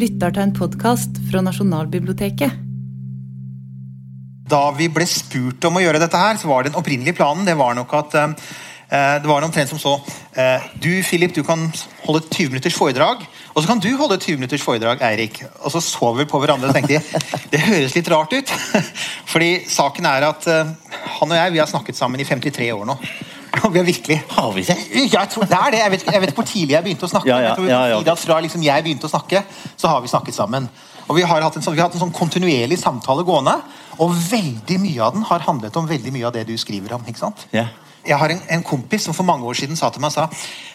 lytter til en podkast fra Nasjonalbiblioteket. Da vi ble spurt om å gjøre dette her, så var den opprinnelige planen det var nok at eh, det var omtrent som så eh, Du Philip, du kan holde et 20 minutters foredrag. Og så kan du holde et 20 minutters foredrag, Eirik. Og så så vi på hverandre og tenkte det høres litt rart ut. Fordi saken er at eh, han og jeg vi har snakket sammen i 53 år nå. Og vi har virkelig Har vi det? Jeg tror det er det. Jeg vet, jeg vet ikke hvor tidlig jeg begynte å snakke. Ja, ja, jeg tror ja, ja. Fra liksom jeg begynte å snakke, så har vi snakket sammen. Og Vi har hatt en sånn, vi har hatt en sånn kontinuerlig samtale gående, og veldig mye av den har handlet om veldig mye av det du skriver om. ikke sant? Ja. Jeg har en, en kompis som for mange år siden sa til meg sa,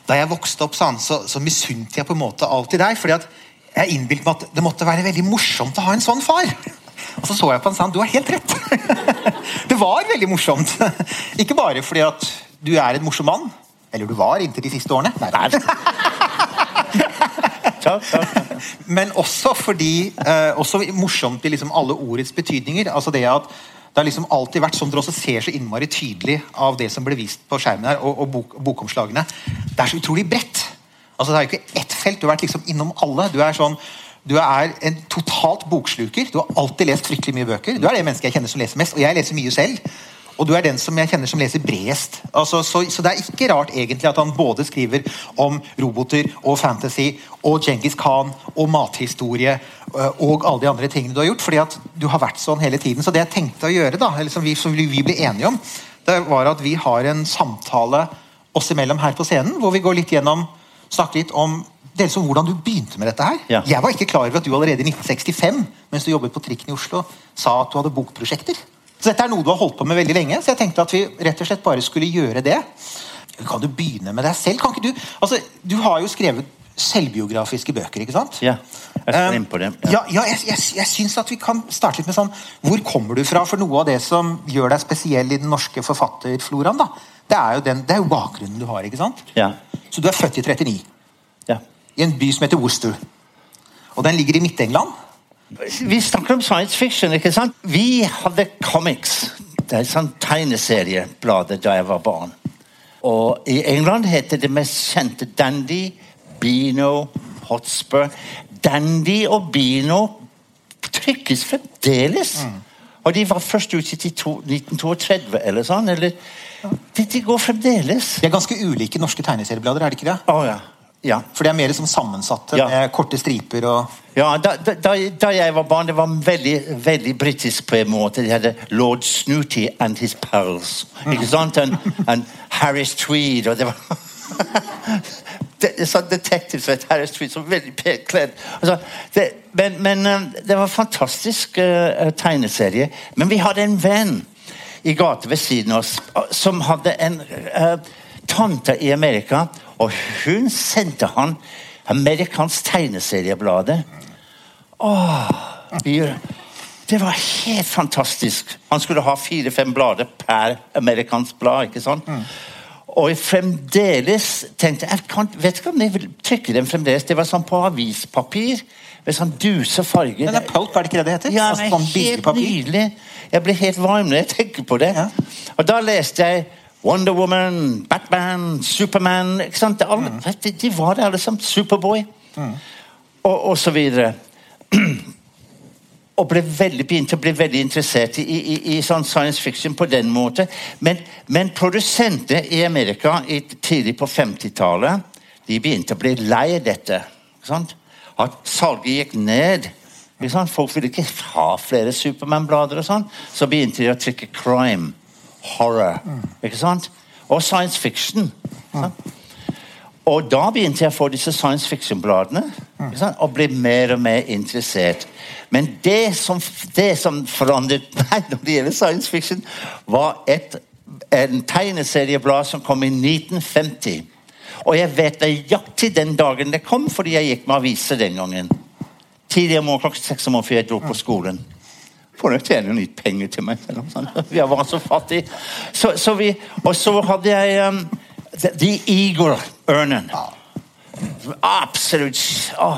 da jeg vokste opp, sa han, så, så misunte jeg på en måte alltid deg. fordi at jeg innbilte meg at det måtte være veldig morsomt å ha en sånn far. Og så så jeg på han og sa han, du har helt rett. det var veldig morsomt. Ikke bare fordi at du er en morsom mann. Eller du var inntil de siste årene. Nei, takk. Men også fordi eh, Også morsomt i liksom alle ordets betydninger. altså det at det har liksom alltid vært som dere også ser så innmari tydelig av det som ble vist på skjermen her, og, og bok, bokomslagene. Det er så utrolig bredt. Altså Det er jo ikke ett felt. Du har vært liksom innom alle. Du er sånn du er en totalt boksluker. Du har alltid lest fryktelig mye bøker. Du er det mennesket jeg kjenner som leser mest, og jeg leser mye selv. Og du er den som jeg kjenner som leser bredest. Altså, så, så det er ikke rart egentlig at han både skriver om roboter og fantasy og Djengis Khan og mathistorie øh, og alle de andre tingene du har gjort. fordi at du har vært sånn hele tiden. Så det jeg tenkte å gjøre, da, eller som vi, som vi ble enige om, det var at vi har en samtale oss imellom her på scenen, hvor vi går litt gjennom snakker litt om dels om hvordan du begynte med dette her. Ja. Jeg var ikke klar over at du allerede i 1965 mens du jobbet på trikken i Oslo, sa at du hadde bokprosjekter. Så dette er noe du har holdt på med veldig lenge, så jeg tenkte at vi rett og slett bare skulle gjøre det. Kan du begynne med deg selv? Kan ikke du Altså, Du har jo skrevet selvbiografiske bøker, ikke sant? Ja, jeg skal Um, inn på det. Ja, ja jeg, jeg, jeg syns at vi kan starte litt med sånn Hvor kommer du fra? For noe av det som gjør deg spesiell i den norske forfatterfloraen, da, det er jo, den, det er jo bakgrunnen du har. ikke sant? Ja. Så du er født i 39, ja. i en by som heter Worcester. Og den ligger i Midt-England. Vi snakker om science fiction, ikke sant? Vi hadde comics. Det er et sånn tegneserieblad da jeg var barn. Og i England heter det mest kjente Dandy, Beano, Hotspur. Dandy og Beano trykkes fremdeles. Og de var først utgitt i 1932 eller sånn. Eller, de, de går fremdeles. De er ganske ulike norske tegneserieblader, er det ikke det? Å ja. Ja. For de er mer som sammensatte, Ja. med korte striper og Ja, da, da, da jeg var barn, det var veldig, veldig britisk på en måte. De hadde Lord Snooty and his pals. Ikke sant? And, and Harris Tweed, og det var det, det sånn Detective som het Harris Tweed, som var veldig pent kledd. Altså, det, men men eh, det var en fantastisk uh, tegneserie. Men vi hadde en venn i gata ved siden av oss som hadde en eh, tante i Amerika, og hun sendte han amerikansk tegneseriebladet. Åh, det var helt fantastisk. Han skulle ha fire-fem blader per amerikansk blad. ikke sant? Og jeg fremdeles tenkte jeg kan, vet ikke om jeg vil trykke dem fremdeles. Det var sånn på avispapir med sånn duse farger. Men det er pulp, er det ikke det det heter? Ja, Altså, nei, sånn helt nydelig. Jeg blir helt varm når jeg tenker på det. Ja. Og da leste jeg Wonder Woman, Batman, Superman ikke sant? Alle, Mm. de, de var alle sammen. Superboy. Og, og så videre. og ble veldig, begynte å bli veldig interessert i, i, i sånn science fiction på den måten. Men, men produsenter i Amerika i, tidlig på 50-tallet de begynte å bli lei av dette. At salget gikk ned. Folk ville ikke ha flere Supermann-blader. og sånn. Så begynte de å trykke crime, horror, ikke sant? og science fiction. Og da begynte jeg å få disse science fiction-bladene og ble mer og mer interessert. Men det som, det som forandret meg når det gjelder science fiction, var et, en tegneserieblad som kom i 1950. Og jeg vet nøyaktig den dagen det kom, fordi jeg gikk med aviser den gangen. Tidlig om morgenen klokken seks om morgenen før jeg dro på skolen. Får nok tjene litt penger til meg. Eller har. Vi var så fattige. Så, så vi, og så hadde jeg um, The, the Eagle Ørnen. Absolutt oh.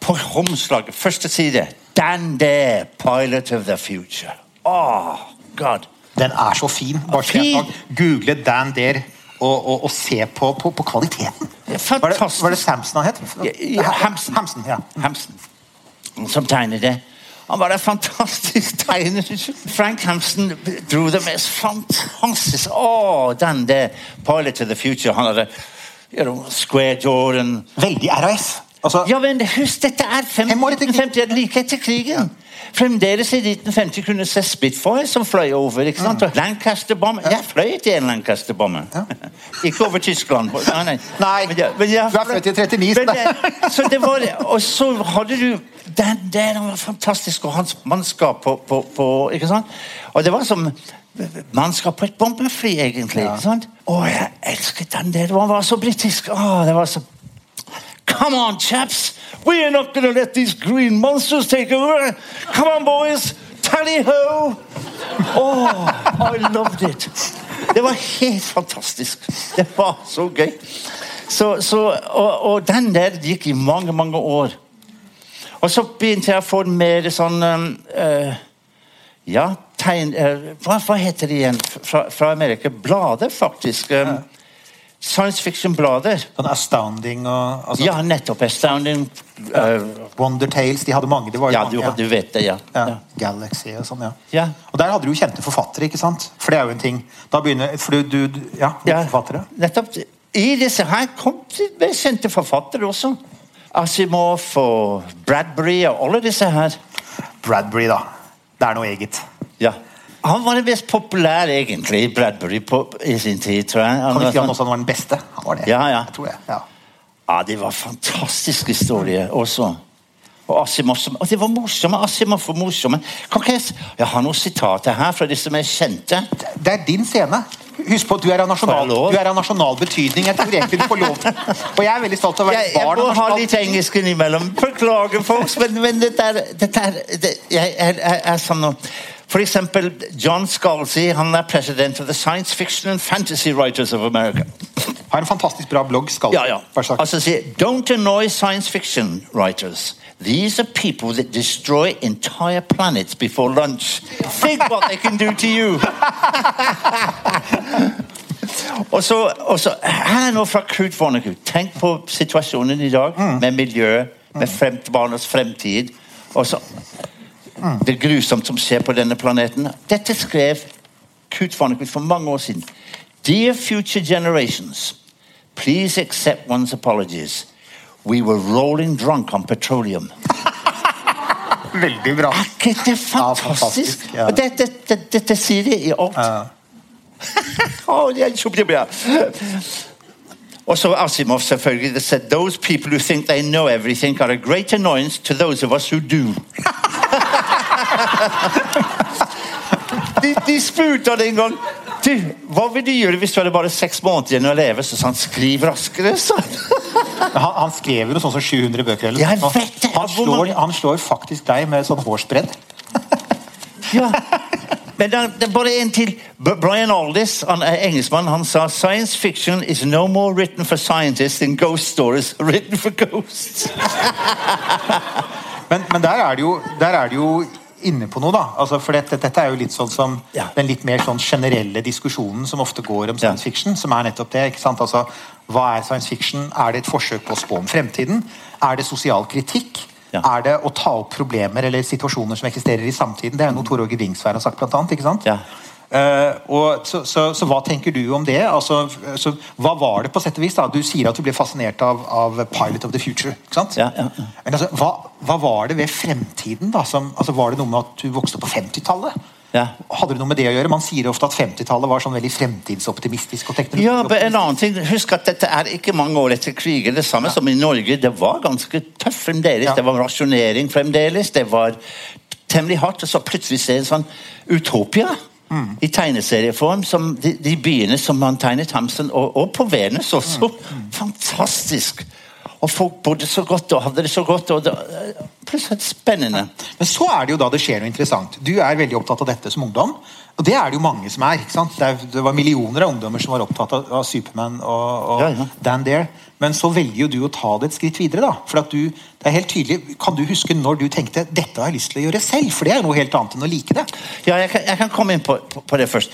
På omslaget, første side Dan Dare, Pilot of the Future. Oh, God. Den er så fin. Bare Fin. google Dan Dare og, og, og se på, på, på kvaliteten. Er Var det, fantastisk. var det Samson han het? Ja, Hampson. Hampson, ja. Hampson, som tegnet det. Han var en fantastisk tegner. Frank Hampson dro det mest fantastisk Å, den der Pilot to the Future. Han hadde you know, Square Jordan Veldig RAS. Altså, Ja, men husk, dette er fem- Fem år etter krigen. 1950, like etter krigen. Fremdeles i 1950 kunne se Spitfire som fløy over. ikke sant? Og Lancaster-bomber. Jeg fløy til en Lancaster-bomber. ikke over Tyskland. Nei, nei. Nei, Men jeg- men jeg du er født i 39, så Men så det var Og så hadde du den der han var fantastisk, og hans mannskap på, på, på Ikke sant? Og det var som mannskap på et bombefly, egentlig. ikke sant? Å, jeg elsket den der. Han var så britisk. Det var så Come on, chaps! We are not to let these green monsters take over! Come on, boys! Tally ho! Oh, I loved it. Det var helt fantastisk. Det var så gøy. Så, så, og, og den der gikk i mange, mange år. Og så begynte jeg å få mer sånn eh, Ja, tegn Uh, hva, hva heter det igjen fra, fra Amerika? Blader, faktisk. Um, Science fiction-blader. Sånn Astounding og altså, Ja, nettopp. Astounding Uh, Wonder Tales. De hadde mange. Det var jo Ja, mange, du, du vet det, ja. Ja, ja. Galaxy og sånn, ja. Ja. Og der hadde du jo kjente forfattere, ikke sant? For det er jo en ting. Da begynner For du, du Ja, Ja, forfattere. nettopp. I disse her kom det kjente forfattere også. Asimov og Bradbury og alle disse her. Bradbury, da. Det er noe eget. Ja. Han var den mest populære, egentlig, i Bradbury på, i sin tid, tror jeg. Kan var si han sånn- også han var den beste? Han var det. Ja, ja. Jeg tror det. Ja. Ja, det var fantastisk historie også. Og Asimov som, og det var morsomme. Asimov var morsomme. Kan ikke jeg, jeg har noen sitater her fra de som er kjente. Det er din scene. Husk på at du er av nasjonal, du er av nasjonal betydning. Jeg tror egentlig du får lov Og jeg er veldig stolt av å være Jeg, jeg må ha litt engelsk innimellom. Beklager, folks, men, men dette er, dette er det, jeg, jeg, jeg er sånn nå For eksempel John Scalzi, han er president of the Science Fiction and Fantasy Writers of America. Har en fantastisk bra blogg. Scalzi. Ja, ja. Altså sier Don't annoy science fiction writers. These are people that destroy entire planets before lunch. Think what they can do to you. og så, og så Her er noe fra Knut Vonnegut. Tenk på situasjonen i dag med miljøet, med frem, barnas fremtid. Og så Det er grusomt som skjer på denne planeten. Dette skrev Kurt Vonnegut for mange år siden. Dear future generations, please accept one's apologies. We were rolling drunk on petroleum. Veldig bra. Er ikke det Ja, fantastisk? fantastisk, ja. Dette, dette, sier de i alt. Å, det er så bra. Og så Asimov, selvfølgelig. Det said, Those people who think they know everything are a great annoyance to those of us who do. de, de spurte han en gang du, Hva vil du gjøre hvis du hadde bare seks måneder igjen å leve? Så sa han skriv raskere. han. Han, skrev jo noe sånn som 700 bøker. Eller? Jeg vet det. Han, slår, han slår faktisk deg med sånn hårsbredd. Ja. Men det er, det bare en til. Brian Aldiss, han er engelskmann, han sa Science fiction is no more written for scientists than ghost stories written for ghosts. Men, men der, er det jo, der er det jo inne på noe, da. Altså, for dette, dette er jo litt sånn som Ja. den litt mer sånn generelle diskusjonen som ofte går om science fiction, som er nettopp det. ikke sant? Altså, Hva er science fiction? Er det et forsøk på å spå om fremtiden? Er det sosial kritikk? Ja. Er det å ta opp problemer eller situasjoner som eksisterer i samtiden? Det er noe Tor Åge Vingsvær har sagt, blant annet. ikke sant? Ja. Og så, så, så hva tenker du om det? Altså, så, hva var det på sett og vis? da? Du sier at du ble fascinert av, av Pilot of the Future. ikke sant? Ja, ja, ja. Men altså, hva, hva var det ved fremtiden? da? Som, altså, var det noe med at du vokste opp på 50-tallet? Ja. Hadde det noe med det å gjøre? Man sier ofte at 50-tallet var sånn veldig fremtidsoptimistisk. og Ja, men en annen ting, Husk at dette er ikke mange år etter krigen. Det samme som i Norge. Det var ganske tøft fremdeles. Det var rasjonering fremdeles. Det var temmelig hardt. Og så plutselig ser en sånn utopia. Mm. I tegneserieform. som De, de byene som man tegnet Hamsun, og, og på Venus også. Mm. Fantastisk! Og folk bodde så godt og hadde det så godt. og det, Plutselig spennende. Men så er det jo da det skjer noe interessant. Du er veldig opptatt av dette som ungdom. Og det er det jo mange som er. ikke sant? Det, var millioner av ungdommer som var opptatt av, av Superman og, og Ja, ja. Dan Dare. Men så velger jo du å ta det et skritt videre. da. For at du, det er helt tydelig, Kan du huske når du tenkte dette har jeg lyst til å gjøre selv? For det er noe helt annet enn å like det. Ja, jeg kan, jeg kan komme inn på, på, på det først.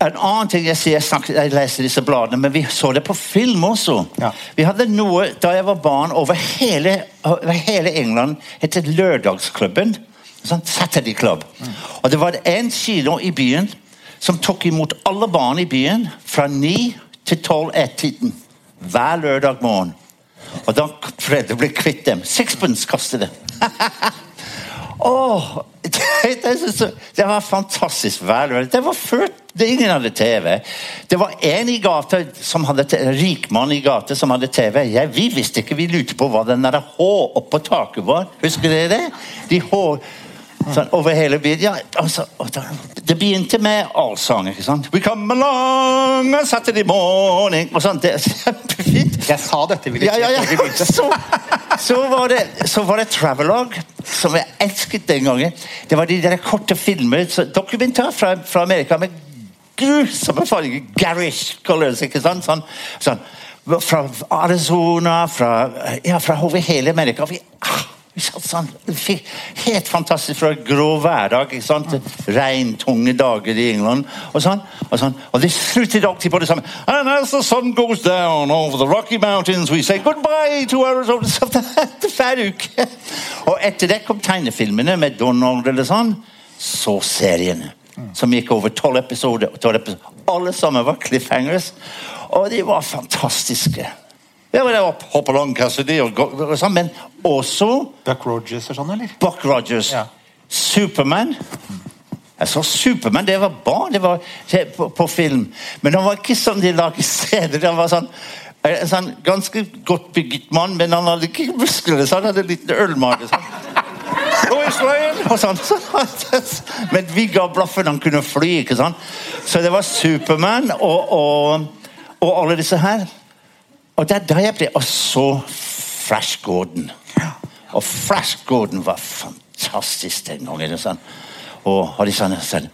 En annen ting jeg sier, jeg, snakker, jeg leser disse bladene, men vi så det på film også. Ja. Vi hadde noe da jeg var barn over hele, over hele England, het Lørdagsklubben. Sånn, Saturday Club. Og det var en kino i byen som tok imot alle barn i byen fra 9 til 12-1-tiden hver lørdag morgen. Og da prøvde jeg å bli kvitt dem. Sixpence kastet det. oh, det, det, det, det var fantastisk hver lørdag. Det var før det ingen hadde TV. Det var en i gata som hadde en rik mann i gata som hadde TV. Ja, vi visste ikke, vi lurte på hva den der H oppå taket var. Husker dere det? De H sånn, over hele byen. Ja, altså, det begynte med allsang. ikke sant? We come along on Saturday morning og sånt. Det er kjempefint. Jeg sa dette ville Ja, ja, ja. Så, så, var det, så var det Travelog, som jeg elsket den gangen. Det var de der korte filmer, dokumentar fra, fra Amerika med grusomme farger. Garish colors, ikke sant? Sånn, sånn. Fra Arizona, fra, ja, fra over hele Amerika. Vi, ah, sånn, Helt fantastisk fra grå hverdag ikke sant? til regntunge dager i England. Og sånn, og sånn. Og det sluttet alltid på det samme. And as the sun goes down over the Rocky Mountains, we say goodbye to Arizona. Er Hver uke. Og etter det kom tegnefilmene med Donald eller sånn. Så seriene. Som gikk over tolv episoder. 12 episoder. Alle sammen var cliffhangers. Og de var fantastiske. Det var det var hoppe Long Cassidy og, og sånn, men også Buck Rogers og sånn, eller? Buck Rogers. Ja. Superman. Jeg så Superman, det var barn det var på, på film. Men han var ikke sånn de lager scener. Han var sånn, en sånn ganske godt bygget mann, men han hadde ikke muskler. Så han hadde en liten ølmage. Sånn. Og sånn. Men vi ga blaffen han kunne fly. ikke sant? Så det var Superman og, og, og alle disse her. Og er da jeg ble Og så Flash Gordon. Og Flash Gordon var fantastisk den gangen. Sånn. Og hadde sånn, sånn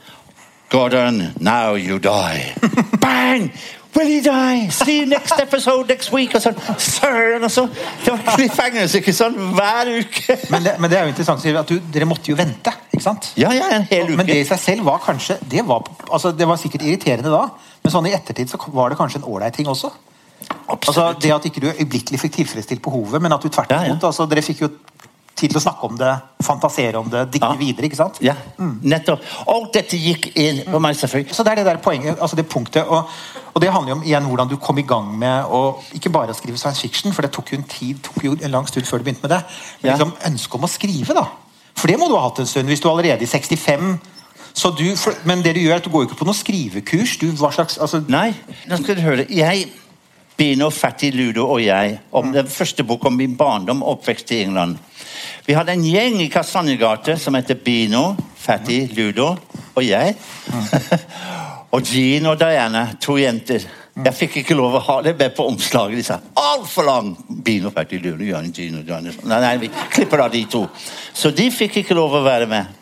Gordon, now you die. Bang! Will you die? See you next episode next week. Og sånn, Søren! Og så, det var cliffhangers ikke sånn hver uke. Men det, men det er jo interessant at du, dere måtte jo vente. ikke sant? Ja, ja, en hel uke. Men det i seg selv var kanskje Det var, altså, det var sikkert irriterende da, men sånn i ettertid så var det kanskje en ålreit ting også. Altså, det at ikke du øyeblikkelig fikk tilfredsstilt behovet, men at du tvert Ja, ja. altså, Dere fikk jo tid til å snakke om det, fantasere om det, dikte Ja. videre. ikke sant? Ja, nettopp. Alt dette gikk inn på meg, selvfølgelig. Så det er det der poenget, altså det punktet, og, og det handler jo om igjen hvordan du kom i gang med å ikke bare skrive science fiction, for det tok jo en tid, tok jo en lang stund før du begynte med det, men Ja. liksom ønsket om å skrive, da. For det må du ha hatt en stund, hvis du allerede i 65 så du, for, Men det du gjør, er at du går jo ikke på noe skrivekurs. Du, hva slags, altså, Nei, nå skal du høre. Jeg, Bino, Fatty, Ludo og jeg, om den første boka om min barndom og oppvekst i England. Vi hadde en gjeng i Kastanjegate som heter Bino, Fatty, Ludo og jeg. og Jean og Diana, to jenter. Jeg fikk ikke lov å ha det med på omslaget. De sa altfor lang! Bino, Fatty, Ludo, Jean, Jean og Diana. Nei, nei, vi klipper av de to. Så de fikk ikke lov å være med.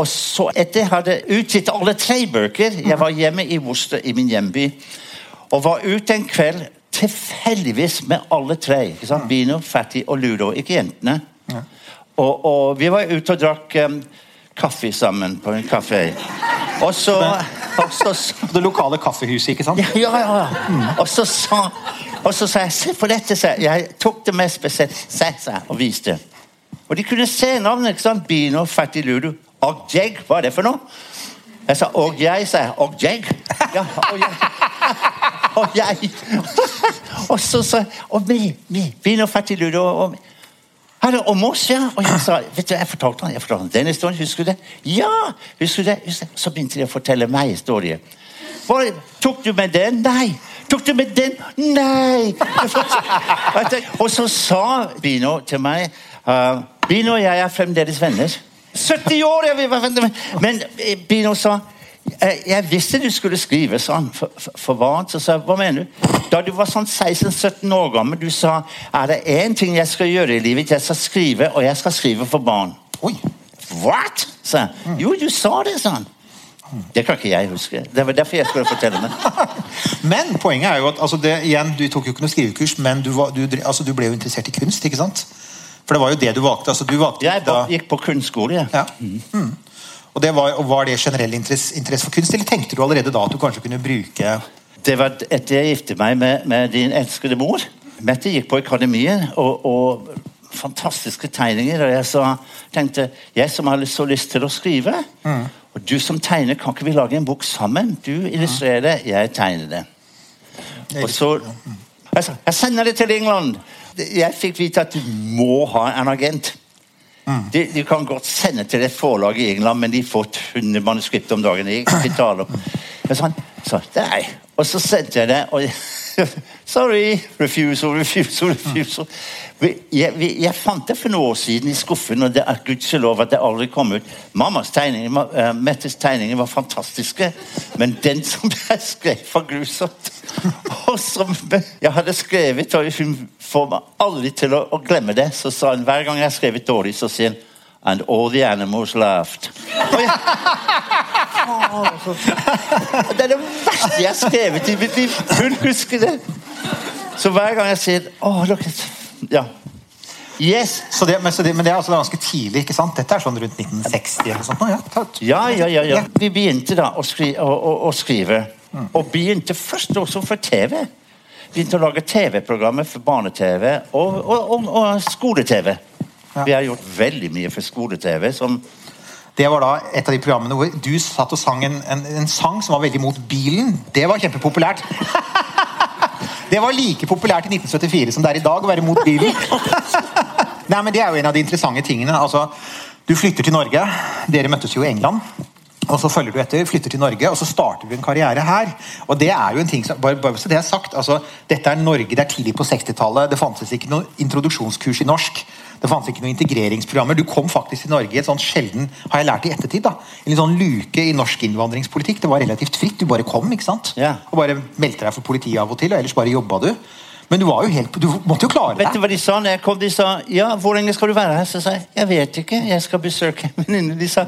Og så etter jeg hadde utgitt alle tre bøker Jeg var hjemme i Worcester, i min hjemby, og var ute en kveld tilfeldigvis med alle tre. ikke sant? Bino, Fatty og Ludo. Ikke jentene. Og, og vi var ute og drakk um, kaffe sammen på en kafé. Og så, og så det lokale kaffehuset, ikke sant? ja, ja, ja. ja. Og så sa og så sa jeg se på dette. sa jeg. Jeg tok det med spesielt se, sa jeg, og viste. Og de kunne se navnet. ikke sant? Bino, Fatty Ludo. Og jeg, hva er det for noe? Jeg sa og jeg, sa jeg. Og jeg? Ja, og jeg. Og jeg. Og så jeg Og vi, vi. Bino, fattig Ludo og og, det om oss, ja? Og jeg sa, vet du, jeg fortalte han, jeg fortalte han den historien, husker du det? Ja, husker du det? Husker du? Så begynte de å fortelle meg historier. Tok du med den? Nei. Tok du med den? Nei. Og jeg så sa Bino til meg, uh, Bino og jeg er fremdeles venner. 70 år er vi være venner. Men Bino sa, «Eh, jeg visste du skulle skrive sånn for, for, for barn. Så sa jeg, hva mener du? Da du var sånn 16-17 år gammel, du sa er det én ting jeg skal gjøre i livet, jeg skal skrive, og jeg skal skrive for barn. Oi! What? sa jeg. Jo, du sa det, sa han. Det kan ikke jeg huske. Det var derfor jeg skulle fortelle meg. Men poenget er jo at altså det, igjen, du tok jo ikke noe skrivekurs, men du, var, du, altså, du ble jo interessert i kunst, ikke sant? For det var jo det du valgte. altså du valgte Jeg da... gikk på kunstskole, jeg. Ja. Mm. Og det var, og var det generell interesse, interesse for kunst, eller tenkte du allerede da at du kanskje kunne bruke Det var etter jeg giftet meg med, med din elskede mor. Mette gikk på akademiet, og, og fantastiske tegninger. Og jeg så tenkte jeg som har så lyst til å skrive, og du som tegner, kan ikke vi lage en bok sammen? Du illustrerer det, jeg tegner det. Og så jeg sender det til England. Jeg fikk vite at du må ha en agent. De, de kan godt sende til et forlag i England, men de får 100 manuskript om dagen. Kan ikke tale om. Jeg sa, så, nei. Og så sendte jeg det, og Sorry. Refusal, refusal, refusal. Jeg, jeg, fant det for noen år siden i skuffen, og det er gudskjelov at det aldri kom ut. Mammas tegninger, uh, Mettes tegninger var fantastiske, men den som jeg skrev, var grusomt. Og som jeg hadde skrevet, og hun får meg aldri til å, å glemme det, så sa hun hver gang jeg har skrevet dårlig, så sier hun And all the animals laughed. Og jeg, det er det verste jeg har skrevet i mitt liv. Hun husker det. Så hver gang jeg sier Å, dere Ja. Yes. så det, men, så det, men det er altså ganske tidlig, ikke sant? Dette er sånn rundt 1960 eller sånt? nå, Ja, Ja, ja, ja, ja. Vi begynte da å, skri å, å, å skrive. Og begynte først også for TV. Begynte å lage TV-programmer for barne-TV og, og, og, og skole-TV. Vi har gjort veldig mye for skole-TV. som Det var da et av de programmene hvor du satt og sang en, en, en sang som var veldig mot bilen. Det var kjempepopulært. Det var like populært i 1974 som det er i dag å være mot bilen. Nei, men Det er jo en av de interessante tingene. Altså, du flytter til Norge. Dere møttes jo i England. Og så følger du etter, flytter til Norge, og så starter du en karriere her. Og det er jo en ting som, bare, bare så det er sagt, altså, Dette er Norge, det er tidlig på 60-tallet. Det fantes ikke noe introduksjonskurs i norsk. Det fantes ikke noen integreringsprogrammer. Du kom faktisk til Norge i et sånn sjelden, har jeg lært i ettertid, da, en sånn luke i norsk innvandringspolitikk. Det var relativt fritt. Du bare kom, ikke sant? Ja. Og bare meldte deg for politiet av og til, og ellers bare jobba du. Men du var jo helt, du måtte jo klare Vet du hva de sa når jeg kom? De sa ja, hvor lenge skal du være her? Så sa jeg jeg vet ikke, jeg skal besøke en venninne. De sa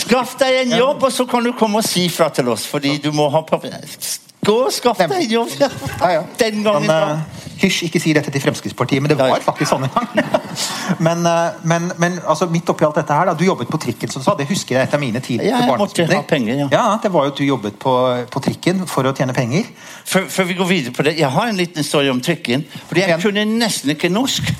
skaff deg en jobb, og så kan du komme og si fra til oss, fordi du må ha papir. Gå og skaff deg en jobb! Den gangen Men, Hysj, ikke si dette til Fremskrittspartiet, men det var faktisk sånn en gang. men eh, men, men altså, midt oppi alt dette her, da, du jobbet på trikken, som du sa. Det husker jeg et av mine tider. Ja, jeg måtte ha penger, ja. ja. Det var jo at du jobbet på, på trikken for å tjene penger. Før, før vi går videre på det, jeg har en liten historie om trikken. Fordi jeg kunne nesten ikke norsk.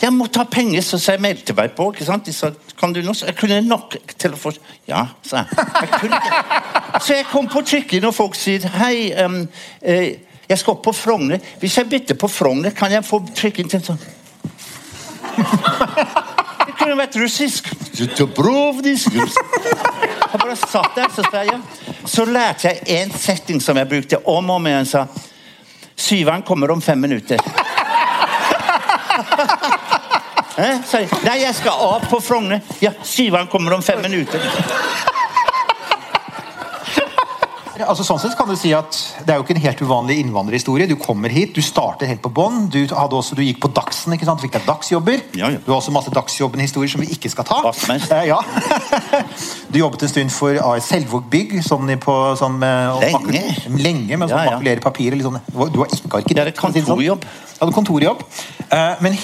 Jeg måtte ha penger, så jeg meldte meg på. ikke sant? De sa kan du norsk? Jeg kunne nok til å få Ja, sa jeg. jeg. Så jeg kom på trikken, og folk sier hei, Um, eh, jeg skal opp på Frogner. Hvis jeg bytter på Frogner, kan jeg få trykken til sånn Det kunne vært russisk. Jeg bare satt der, så sa jeg. Så lærte jeg en setting som jeg brukte om og om igjen. sa Syveren kommer om fem minutter. Eh? Nei, jeg skal av på Frogner. Ja, syveren kommer om fem minutter. Altså sånn sett kan du si at Det er jo ikke en helt uvanlig innvandrerhistorie. Du kommer hit, du starter helt på bånn. Du, du gikk på Dagsen, ikke sant? fikk deg dagsjobber. Ja, ja. Du har også masse Dagsjobben-historier som vi ikke skal ta. Eh, ja. Du jobbet en stund for AS Selvåg Bygg. Sånn på, eh, å Lenge. Lenge, Ja, ja. makulerer papirer. Liksom. Du har ikke arkitekt. Det er sånn. kontorjobb. Du hadde kontorjobb. Eh, men,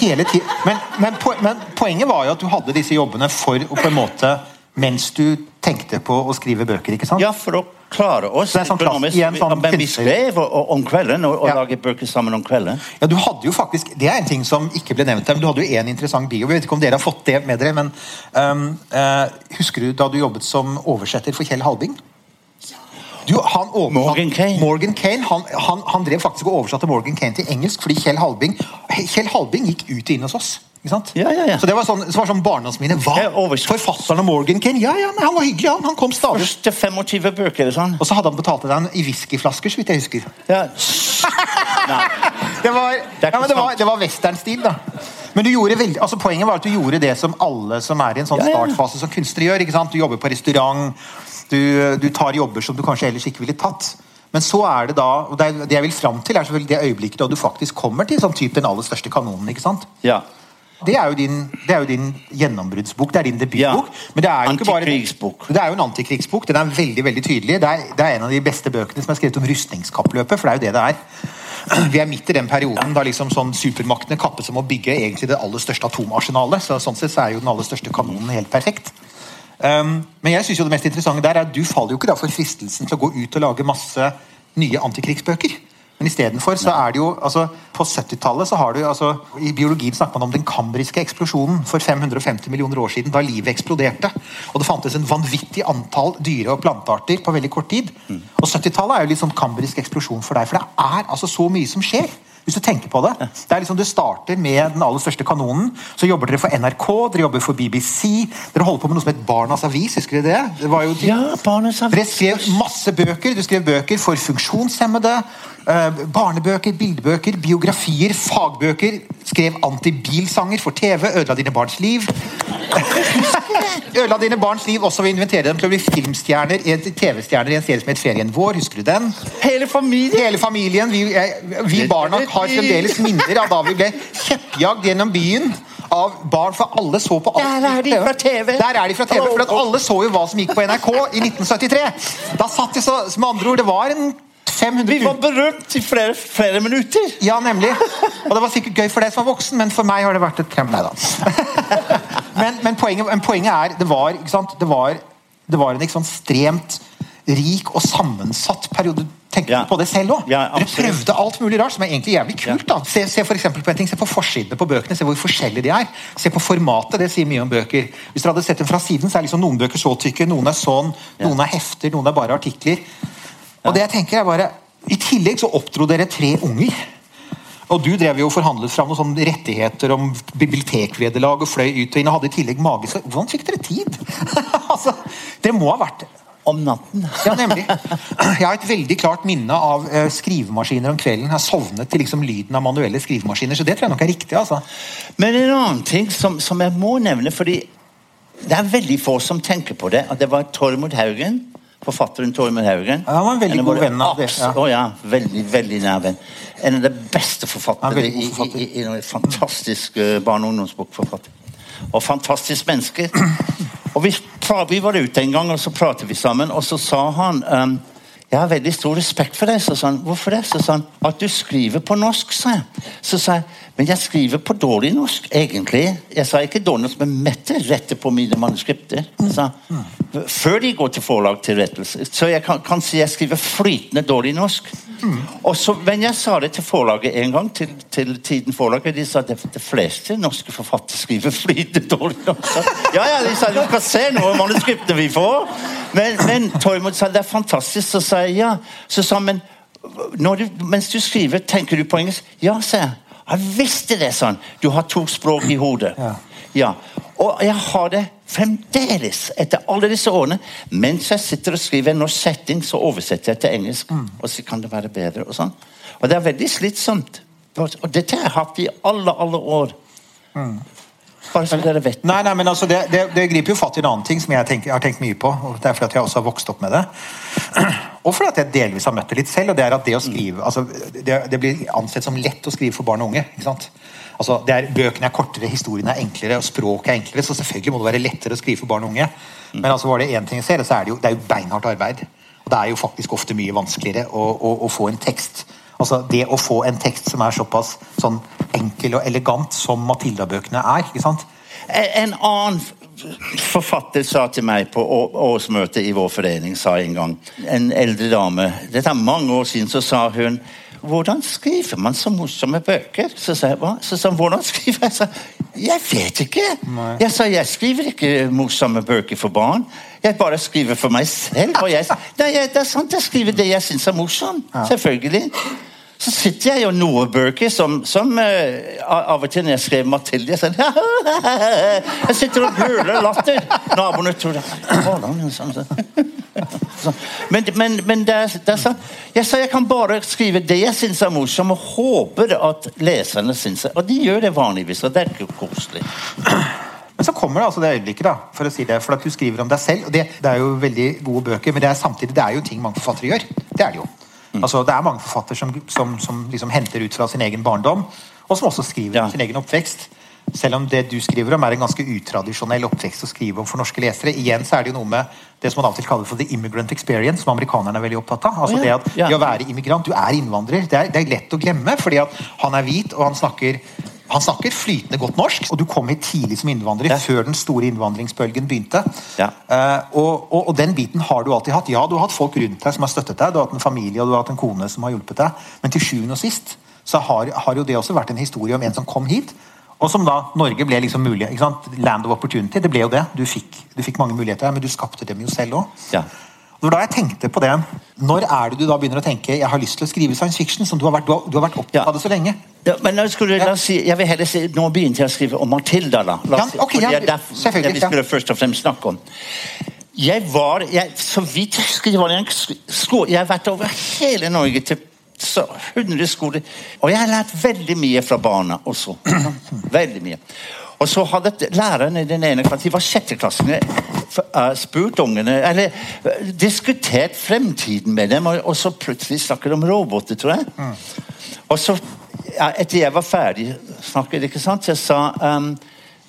men, men, po men poenget var jo at du hadde disse jobbene for å på en måte mens du tenkte på å skrive bøker. ikke sant? Ja, for å klare oss. Det er sånn klass- igjen sånn Men vi skrev om kvelden, og, og Ja. laget bøker sammen om kvelden. Ja, du hadde jo faktisk, Det er en ting som ikke ble nevnt her, men du hadde jo en interessant bio. Jeg vet ikke om dere har fått det med dere, men um, uh, Husker du da du jobbet som oversetter for Kjell Halbing? Du, han Morgan Kane. Morgan Kane han, han, han drev faktisk og oversatte Morgan Kane til engelsk fordi Kjell Halbing Kjell Halbing gikk ut og inn hos oss. Ja, ja, ja. Så det var sånn, så var sånn barndomsminne. Hva? Jeg oversatt- Forfatteren av Morgan Kane? Ja, ja, han var hyggelig, han. Han kom stadig. Første 25 bøker eller sånn. Og så hadde han betalt deg i whiskyflasker, så vidt jeg husker. Ja. Det var, det, ja, men det var, det var westernstil, da. Men du gjorde veldig, altså poenget var at du gjorde det som alle som er i en sånn startfase som kunstnere gjør. ikke sant? Du jobber på restaurant, du, du tar jobber som du kanskje ellers ikke ville tatt. Men så er det da, og det, det jeg vil fram til, er selvfølgelig det øyeblikket da du faktisk kommer til sånn type den aller største kanonen. ikke sant? Ja. Det er jo din, det er jo din gjennombruddsbok, det er din debutbok. Ja. Men det er jo ikke bare Antikrigsbok. Det er jo en antikrigsbok. Den er veldig veldig tydelig. Det er, det er en av de beste bøkene som er skrevet om rustningskappløpet, for det er jo det det er. Vi er midt i den perioden da liksom sånn supermaktene kappes om å bygge egentlig det aller største atomarsenalet. Så sånn sett så er jo den aller største kanonen helt perfekt. Um, men jeg synes jo det mest interessante der er at du faller jo ikke da for fristelsen til å gå ut og lage masse nye antikrigsbøker. Men istedenfor så er det jo altså, På 70-tallet så har du altså, I biologien snakker man om den kambriske eksplosjonen for 550 millioner år siden, da livet eksploderte. Og det fantes en vanvittig antall dyre- og plantearter på veldig kort tid. Og 70-tallet er jo litt sånn kambrisk eksplosjon for deg, for det er altså så mye som skjer. Hvis du tenker på det. Det er liksom Du starter med den aller største kanonen. Så jobber dere for NRK, dere jobber for BBC. Dere holder på med noe som het Barnas Avis. Husker dere det? det var jo Ja, Barnas Avis. Dere skrev masse bøker. Du skrev bøker for funksjonshemmede. Eh, barnebøker, bildebøker, biografier, fagbøker. Skrev antibilsanger for TV. Ødela dine barns liv. Ødela dine barns liv også ved å invitere dem til å bli filmstjerner TV-stjerner i en serie som het Ferien vår. Husker du den? Hele familien. Hele familien, vi, vi barna har fremdeles minner av da vi ble kjeppjagd gjennom byen av barn, for alle så på alt. Der er de fra TV. Der er de fra TV, for at alle så jo hva som gikk på NRK i 1973. Da satt de så, som andre ord, det var en 500 Vi var berømt i flere, flere minutter. ja, nemlig. Og det var sikkert gøy for deg som var voksen, men for meg har det vært et trem. Nei da. Men, men, poenget, men poenget er det var? Det var, det var en ekstremt rik og sammensatt periode. Tenker Ja. på det selv òg? Ja, Dere prøvde alt mulig rart, som er egentlig jævlig kult. da. Se, se for på en ting, se på forsidene på bøkene, se hvor forskjellige de er. Se på formatet, det sier mye om bøker. Hvis dere hadde sett dem fra siden, så er liksom noen bøker så tykke, noen er sånn, noen er hefter, noen er bare artikler. Og det jeg tenker er bare, I tillegg så oppdro dere tre unger. Og du drev jo og forhandlet fram noen sånne rettigheter om bibliotekvederlag og fløy ut og inn og hadde i tillegg magisk hvordan fikk dere tid? altså, det må ha vært Om natten. Ja, nemlig. Jeg har et veldig klart minne av eh, skrivemaskiner om kvelden. Jeg har sovnet til liksom lyden av manuelle skrivemaskiner, så det tror jeg nok er riktig. altså. Men en annen ting som, som jeg må nevne, fordi det er veldig få som tenker på det, at det var Tormod Haugen, forfatteren Tormund Haugen. Ja, han var en veldig god venn av det, ja. Oh, ja, veldig, veldig nær venn. En av de beste Ja, forfatterne i, i, i, i fantastisk uh, barne- og ungdomsbokforfatter. Og fantastisk menneske. Og vi, vi var ute en gang, og så pratet vi sammen, og så sa han um, jeg har veldig stor respekt for deg. Så sa han, Hvorfor det? Så sa han, At du skriver på norsk, sa jeg. Så sa jeg, men jeg skriver på dårlig norsk, egentlig. Jeg sa ikke dårlig norsk, men Mette retter på mine manuskripter. Så, før de går til forlag til rettelse. Så jeg kan, kan si jeg skriver flytende dårlig norsk. Og så, men jeg sa det til forlaget en gang, til, til Tiden forlaget. de sa at de fleste norske forfattere skriver flytende dårlig norsk. Ja, ja, de sa du skal se noe av manuskriptene vi får. Men, men Tormod sa det er fantastisk. Så sa jeg. Så sa han, men du, mens du skriver, tenker du på engelsk? Ja, sa jeg. Jeg visste det, sånn. Du har to språk i hodet. Ja. Ja. Og jeg har det fremdeles, etter alle disse årene. Mens jeg sitter og skriver en norsk setting, så oversetter jeg til engelsk. Og så kan det være bedre. Og sånn. Og det er veldig slitsomt. Og dette har jeg hatt i alle, alle år. Bare så dere vet. Nei, nei, men altså, det, det, det griper jo fatt i en annen ting som jeg tenker, har tenkt mye på. og Det er fordi at jeg også har vokst opp med det. Og fordi at jeg delvis har møtt det litt selv. og Det er at det å skrive, altså, det, det blir ansett som lett å skrive for barn og unge. ikke sant? Altså, det er, Bøkene er kortere, historiene er enklere, og språket er enklere. Så selvfølgelig må det være lettere å skrive for barn og unge. Men altså, var det én ting jeg ser, så er det jo, det er jo beinhardt arbeid. Og det er jo faktisk ofte mye vanskeligere å, å, å få en tekst. Altså, Det å få en tekst som er såpass sånn enkel og elegant som Matilda-bøkene er. ikke sant? En annen forfatter sa til meg på årsmøtet i vår forening sa en gang En eldre dame Dette er mange år siden, så sa hun hvordan skriver man så morsomme bøker? Så sa jeg, hva? Så sa hun, hvordan skriver jeg? Så, jeg vet ikke. Jeg sa, jeg skriver ikke morsomme bøker for barn. Jeg bare skriver for meg selv. Jeg, nei, det er sant, jeg skriver det jeg syns er morsomt. Selvfølgelig. Så sitter jeg og noe bøker som, som uh, av og til når jeg skrev Mathilde jeg, sånn, jeg sitter og brøler latter. Naboene tror det. Sånn, sånn. Sånn. Men, men, men det, det sånn Jeg sa jeg kan bare skrive det jeg syns er morsomt, og håper at leserne syns det. Og de gjør det vanligvis, og det er ikke koselig. Men så kommer det altså det øyeblikket, da, for å si det, for at du skriver om deg selv. og Det, det er jo veldig gode bøker, men det er samtidig det er jo ting mange forfattere gjør. Det er det jo. Altså, det er mange forfattere som, som, som liksom henter ut fra sin egen barndom, og som også skriver Ja. sin egen oppvekst. Selv om det du skriver om er en ganske utradisjonell oppvekst å skrive om for norske lesere. Igjen så er det jo noe med det som man av og til kaller for the immigrant experience, som amerikanerne er veldig opptatt av. Altså oh, ja. det at Ja. det å være immigrant, du er innvandrer. Det er, det er lett å glemme, fordi at han er hvit, og han snakker Han snakker flytende godt norsk, og du kom hit tidlig som innvandrer. Ja. før den store innvandringsbølgen begynte. Ja. Uh, og, og, og den biten har du alltid hatt. Ja, du har hatt folk rundt deg som har støttet deg, du har hatt en familie og du har hatt en kone som har hjulpet deg, men til sjuende og sist så har, har jo det også vært en historie om en som kom hit, og som da Norge ble liksom mulig. ikke sant? Land of opportunity, det ble jo det. Du fikk, du fikk mange muligheter, men du skapte dem jo selv òg. Ja. Det var da jeg tenkte på det. Når er det du da begynner å tenke jeg har lyst til å skrive science fiction? som Du har vært, du har, du har vært opptatt Ja. av det så lenge. Ja, men nå skulle, oss si, jeg vil heller si, Nå begynte jeg å skrive om Matilda. da. La Ja, ok, for ja, det er derfor selvfølgelig, det vi skulle først og fremst snakke om. Jeg var, jeg, Så vidt jeg skriver Jeg har vært over hele Norge til så 100 skoler. Og jeg har lært veldig mye fra barna også. veldig mye. Og så hadde læreren i den ene klassen, de var sjetteklassene, uh, spurt ungene Eller eh, diskutert fremtiden med dem, og, så plutselig snakket de om roboter, tror jeg. Og så, etter jeg var ferdig snakket, ikke sant, jeg sa um,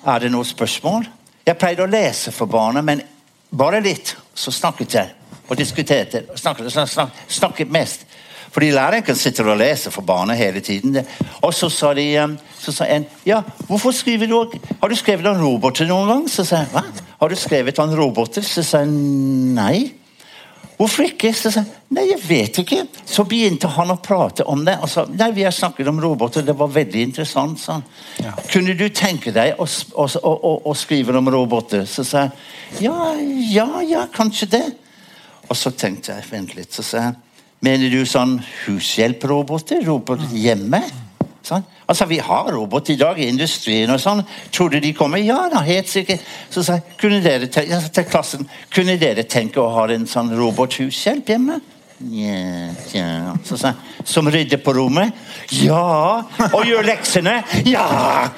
Er det noen spørsmål? Jeg pleide å lese for barna, men bare litt. Så snakket jeg og diskuterte. Snakket, Snakket, snak, snak, snakket mest. Fordi læreren kan sitte og lese for barna hele tiden. Og så sa, de, um, så sa en ja, hvorfor skriver du Har du skrevet om roboter noen gang? Så sa jeg hva? Har du skrevet om roboter? Så sa jeg nei. Hvorfor ikke? Så sa jeg nei, jeg vet ikke. Så begynte han å prate om det. Og sa nei, vi har snakket om roboter, det var veldig interessant. sa han. Ja. Kunne du tenke deg å, å, å, å skrive om roboter? Så sa jeg ja, ja, ja, kanskje det. Og så tenkte jeg, vent litt, så sa jeg Mener du sånn hushjelproboter? Roboter hjemme? Sånn. Altså, Vi har robot i dag i industrien og sånn. Tror du de kommer? Ja da, helt sikkert. Så sa jeg, kunne dere tenke, til klassen, kunne dere tenke å ha en sånn robothushjelp hjemme? Nja, tja. Så sa jeg, som rydder på rommet? Ja! Og gjør leksene? Ja!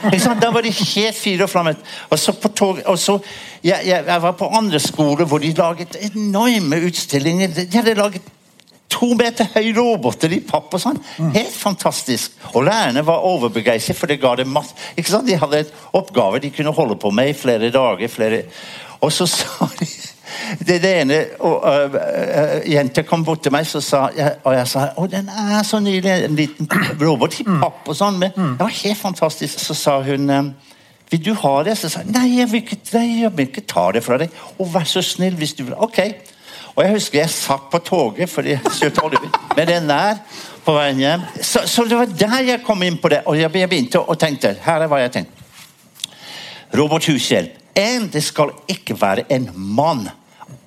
Da var de helt fire og flammet. Og så på tog, og så, jeg, jeg, jeg var på andre skoler hvor de laget enorme utstillinger. De hadde laget to meter høy roboter i papp og sånn. Helt fantastisk. Og lærerne var overbegeistret, for det ga dem masse ikke sant? De hadde et oppgave de kunne holde på med i flere dager. Flere... Og så sa de det, det ene og, uh, uh, Jenta kom bort til meg, så sa, jeg, og jeg sa å, den er så nydelig. En liten robot i papp og sånn. Men det var helt fantastisk. Så sa hun øh, vil du ha det? Så sa jeg nei, jeg vil ikke, nei, jeg vil ikke ta det fra deg. Å, vær så snill hvis du vil. Ok. Og jeg husker jeg satt på toget fordi jeg med den der på veien hjem. Så, så det var der jeg kom inn på det. Og jeg, begynte å tenke Her er hva jeg tenkte. Robothushjelp. En, det skal ikke være en mann.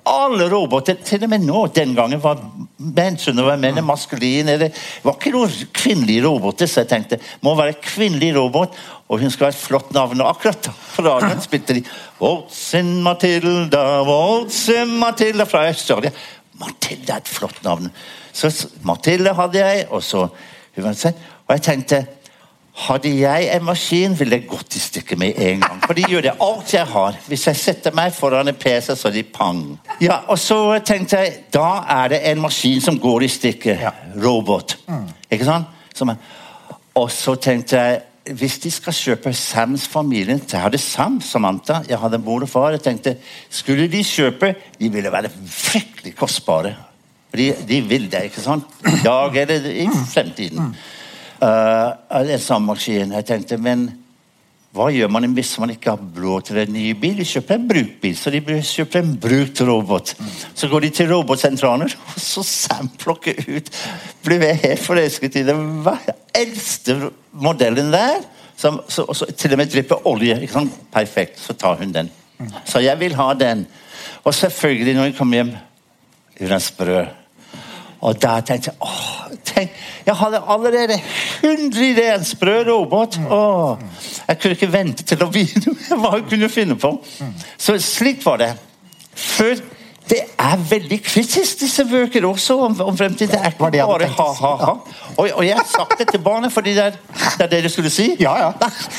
Alle roboter, til og med nå, den gangen var menn var menn maskuline. Det var ikke noen kvinnelige roboter, så jeg tenkte må være kvinnelig robot. Og hun skulle ha et flott navn. Og akkurat på radioen spilte de Waltzin Matilda, Waltzin Matilda fra Australia. Matilda er et flott navn. Så Matilda hadde jeg, og så sånn, Og jeg tenkte hadde jeg en maskin, ville jeg gått i stykker med en gang. For de gjør det alt jeg har. Hvis jeg setter meg foran en PC, så er de pang. Ja, Og så tenkte jeg, da er det en maskin som går i stykker. Ja. Robot. Ikke sant? Som er, og så tenkte jeg, hvis de skal kjøpe Sams familien Jeg hadde Sam, Samantha, jeg hadde mor og far. Jeg tenkte, skulle de kjøpe, de ville være fryktelig kostbare. De, de vil det, ikke sant? I dag eller i fremtiden. Uh, en sånn. Jeg tenkte, men hva gjør man hvis man ikke har blod til en ny bil? De kjøper en brukbil, så de kjøper en brukt robot. Så går de til robotsentraler, og så Sam plukker ut Blir helt forelsket i det. hva- eldste modellen der. Som, så, så til og med drypper olje. Sant? Perfekt. Så tar hun den. Så jeg vil ha den. Og selvfølgelig, når jeg kommer hjem Hun sprø. Og da tenkte jeg åh, tenk, Jeg hadde allerede 100 ideer! En sprø robot. Åh, jeg kunne ikke vente til å begynne hva jeg kunne finne på. Så slik var det. Før Det er veldig kritisk, disse bøker også, om, om fremtiden. Det er ikke det bare ha-ha-ha. Og, og jeg har sagt det til barnet, fordi det er det er det du skulle si. Ja, ja.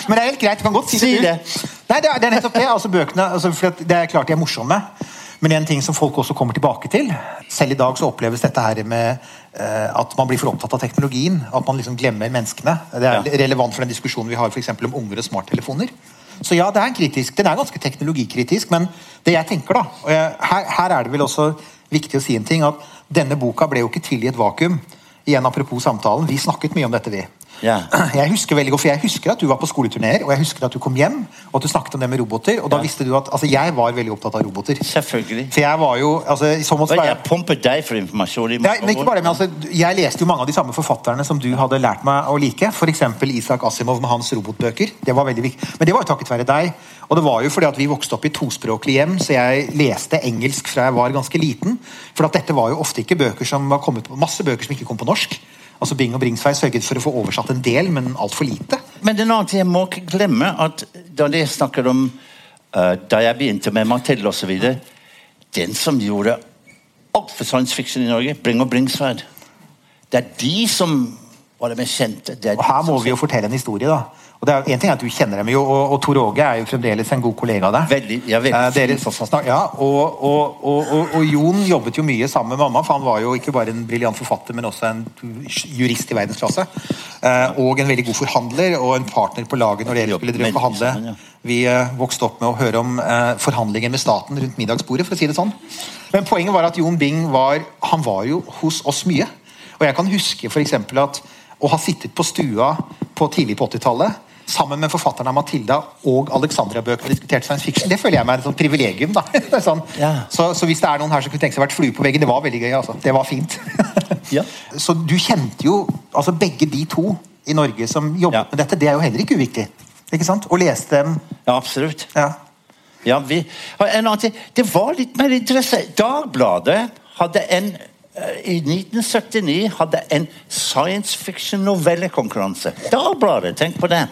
Men det er helt greit. Du kan godt si, Si det. det. Nei, det er, det er nettopp det. altså bøkene, altså, for Det er klart de er morsomme. Men en ting som folk også kommer tilbake til Selv i dag så oppleves dette her med eh, at man blir for opptatt av teknologien. At man liksom glemmer menneskene. Det er Ja. relevant for den diskusjonen vi har for om unger og smarttelefoner. Så ja, det er kritisk. Den er ganske teknologikritisk, men det jeg tenker da her, her er det vel også viktig å si en ting, at denne boka ble jo ikke til i et vakuum. Igjen apropos samtalen, Vi snakket mye om dette, vi. Ja. Jeg husker veldig godt, for jeg husker at du var på skoleturneer, og jeg husker at du kom hjem og at du snakket om det med roboter. Og da visste du at altså, jeg var veldig opptatt av roboter. Selvfølgelig. For jeg var jo altså, måte jeg pumpet deg for informasjon. i Nei, men ikke bare det, men altså, Jeg leste jo mange av de samme forfatterne som du hadde lært meg å like. F.eks. Isak Asimov med hans robotbøker. Det var veldig viktig. Men det var jo takket være deg. Og det var jo fordi at vi vokste opp i tospråklige hjem, så jeg leste engelsk fra jeg var ganske liten. For at dette var jo ofte ikke bøker som var kommet på, masse bøker som ikke kom på norsk. Altså Bing og Bringsvei sørget for å få oversatt en del, men altfor lite. Men en annen ting, jeg må ikke glemme at da de snakker om uh, Da jeg begynte med Mathilde osv. Den som gjorde alt for science fiction i Norge, Bring og Bringsværd. Det er de som var det mest kjente. Det er Og her må vi jo fortelle en historie, da. Og det er, en ting er at Du kjenner dem jo, og, og Tor Åge er jo fremdeles en god kollega av deg. Veldig, ja, veldig Eh, ja, og, og, og, Jon jobbet jo mye sammen med mamma, for han var jo ikke bare en briljant forfatter, men også en jurist i verdensklasse. Eh, og en veldig god forhandler og en partner på laget når dere skulle drive veldig forhandle. sammen. Vi eh, vokste opp med å høre om eh, forhandlinger med staten rundt middagsbordet. for å si det sånn. Men poenget var at Jon Bing var, han var jo hos oss mye. Og jeg kan huske for eksempel at å ha sittet på stua på tidlig på 80-tallet sammen med forfatterne av Matilda og Alexandria-bøkene og diskutert science fiction, det føler jeg meg et sånt privilegium. da. Sånn. Ja. så, så hvis det er noen her som kunne tenke seg å vært flue på veggen, det var veldig gøy. altså. Det var fint. Ja. Så du kjente jo altså begge de to i Norge som jobbet Ja. med dette. Det er jo heller ikke uviktig. Ikke sant? Å leste dem. Ja, absolutt. Ja. Ja, vi, en annen ting, Det var litt mer interessant. Dagbladet hadde en i 1979 hadde en science fiction novellekonkurranse. Dagbladet, tenk på det.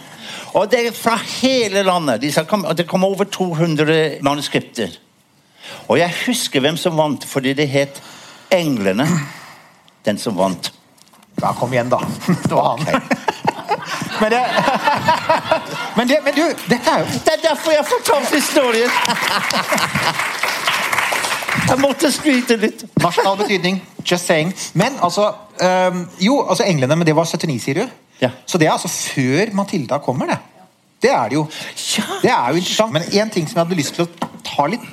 Og det er fra hele landet. De kom, det kom over 200 manuskripter. Og jeg husker hvem som vant, fordi det het 'Englene'. Den som vant. Ja, kom igjen, da. Det var han. men, det, men, det, men du, dette er jo Det er derfor jeg fortalte historien! Jeg måtte skryte litt. nasjonal betydning. Just saying. Men altså um, Jo, altså englene, men det var 79, sier du? Ja. Så det er altså før Matilda kommer, det. Det er det jo. Det er jo interessant. Men én ting som jeg hadde lyst til å ta litt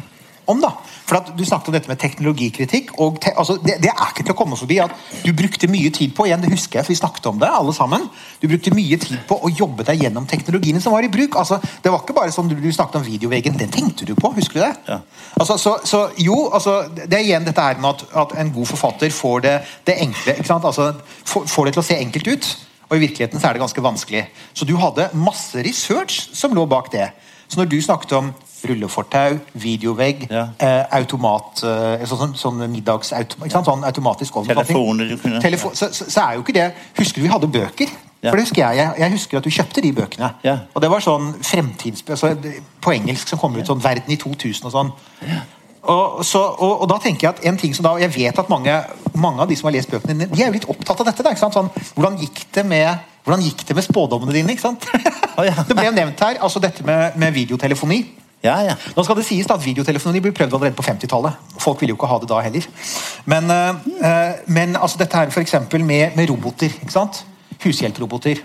om, da. For at Du snakket om dette med teknologikritikk. og te, altså, det, det er ikke til å komme forbi at du brukte mye tid på igjen, det husker jeg, for vi snakket om det alle sammen, du brukte mye tid på å jobbe deg gjennom teknologiene som var i bruk. altså, Det var ikke bare sånn du, du snakket om videoveggen, den tenkte du på, husker du det? Ja. Altså, så, så jo, altså, Det er igjen dette her med at, at en god forfatter får det, det enkle ikke sant? Altså, for, får det til å se enkelt ut. Og i virkeligheten så er det ganske vanskelig. Så du hadde masse research som lå bak det. Så når du snakket om rullefortau, videovegg, Ja. eh, automat eh, sånn, sånn, middagsautomat, sant? sånn automatisk ovnoppfatning. Telefoner du kunne- Telefo så, så, så er jo ikke det Husker du vi hadde bøker? Ja. For det husker jeg, jeg. Jeg husker at du kjøpte de bøkene. Ja. Og det var sånn fremtids... Altså, på engelsk som kommer ut sånn 'Verden i 2000' og sånn. Og, så, og, og da tenker Jeg at en ting som da, jeg vet at mange, mange av de som har lest bøkene de er jo litt opptatt av dette. Da? Sånn, hvordan gikk det med hvordan gikk det med spådommene dine? ikke sant? Det ble nevnt her, altså dette med, med videotelefoni. Ja, ja. Nå skal det sies da at Videotelefoni ble prøvd allerede på 50-tallet. Folk ville jo ikke ha det da heller. Men, eh, men altså dette her eksempel med, med roboter. ikke sant? Hushjelproboter.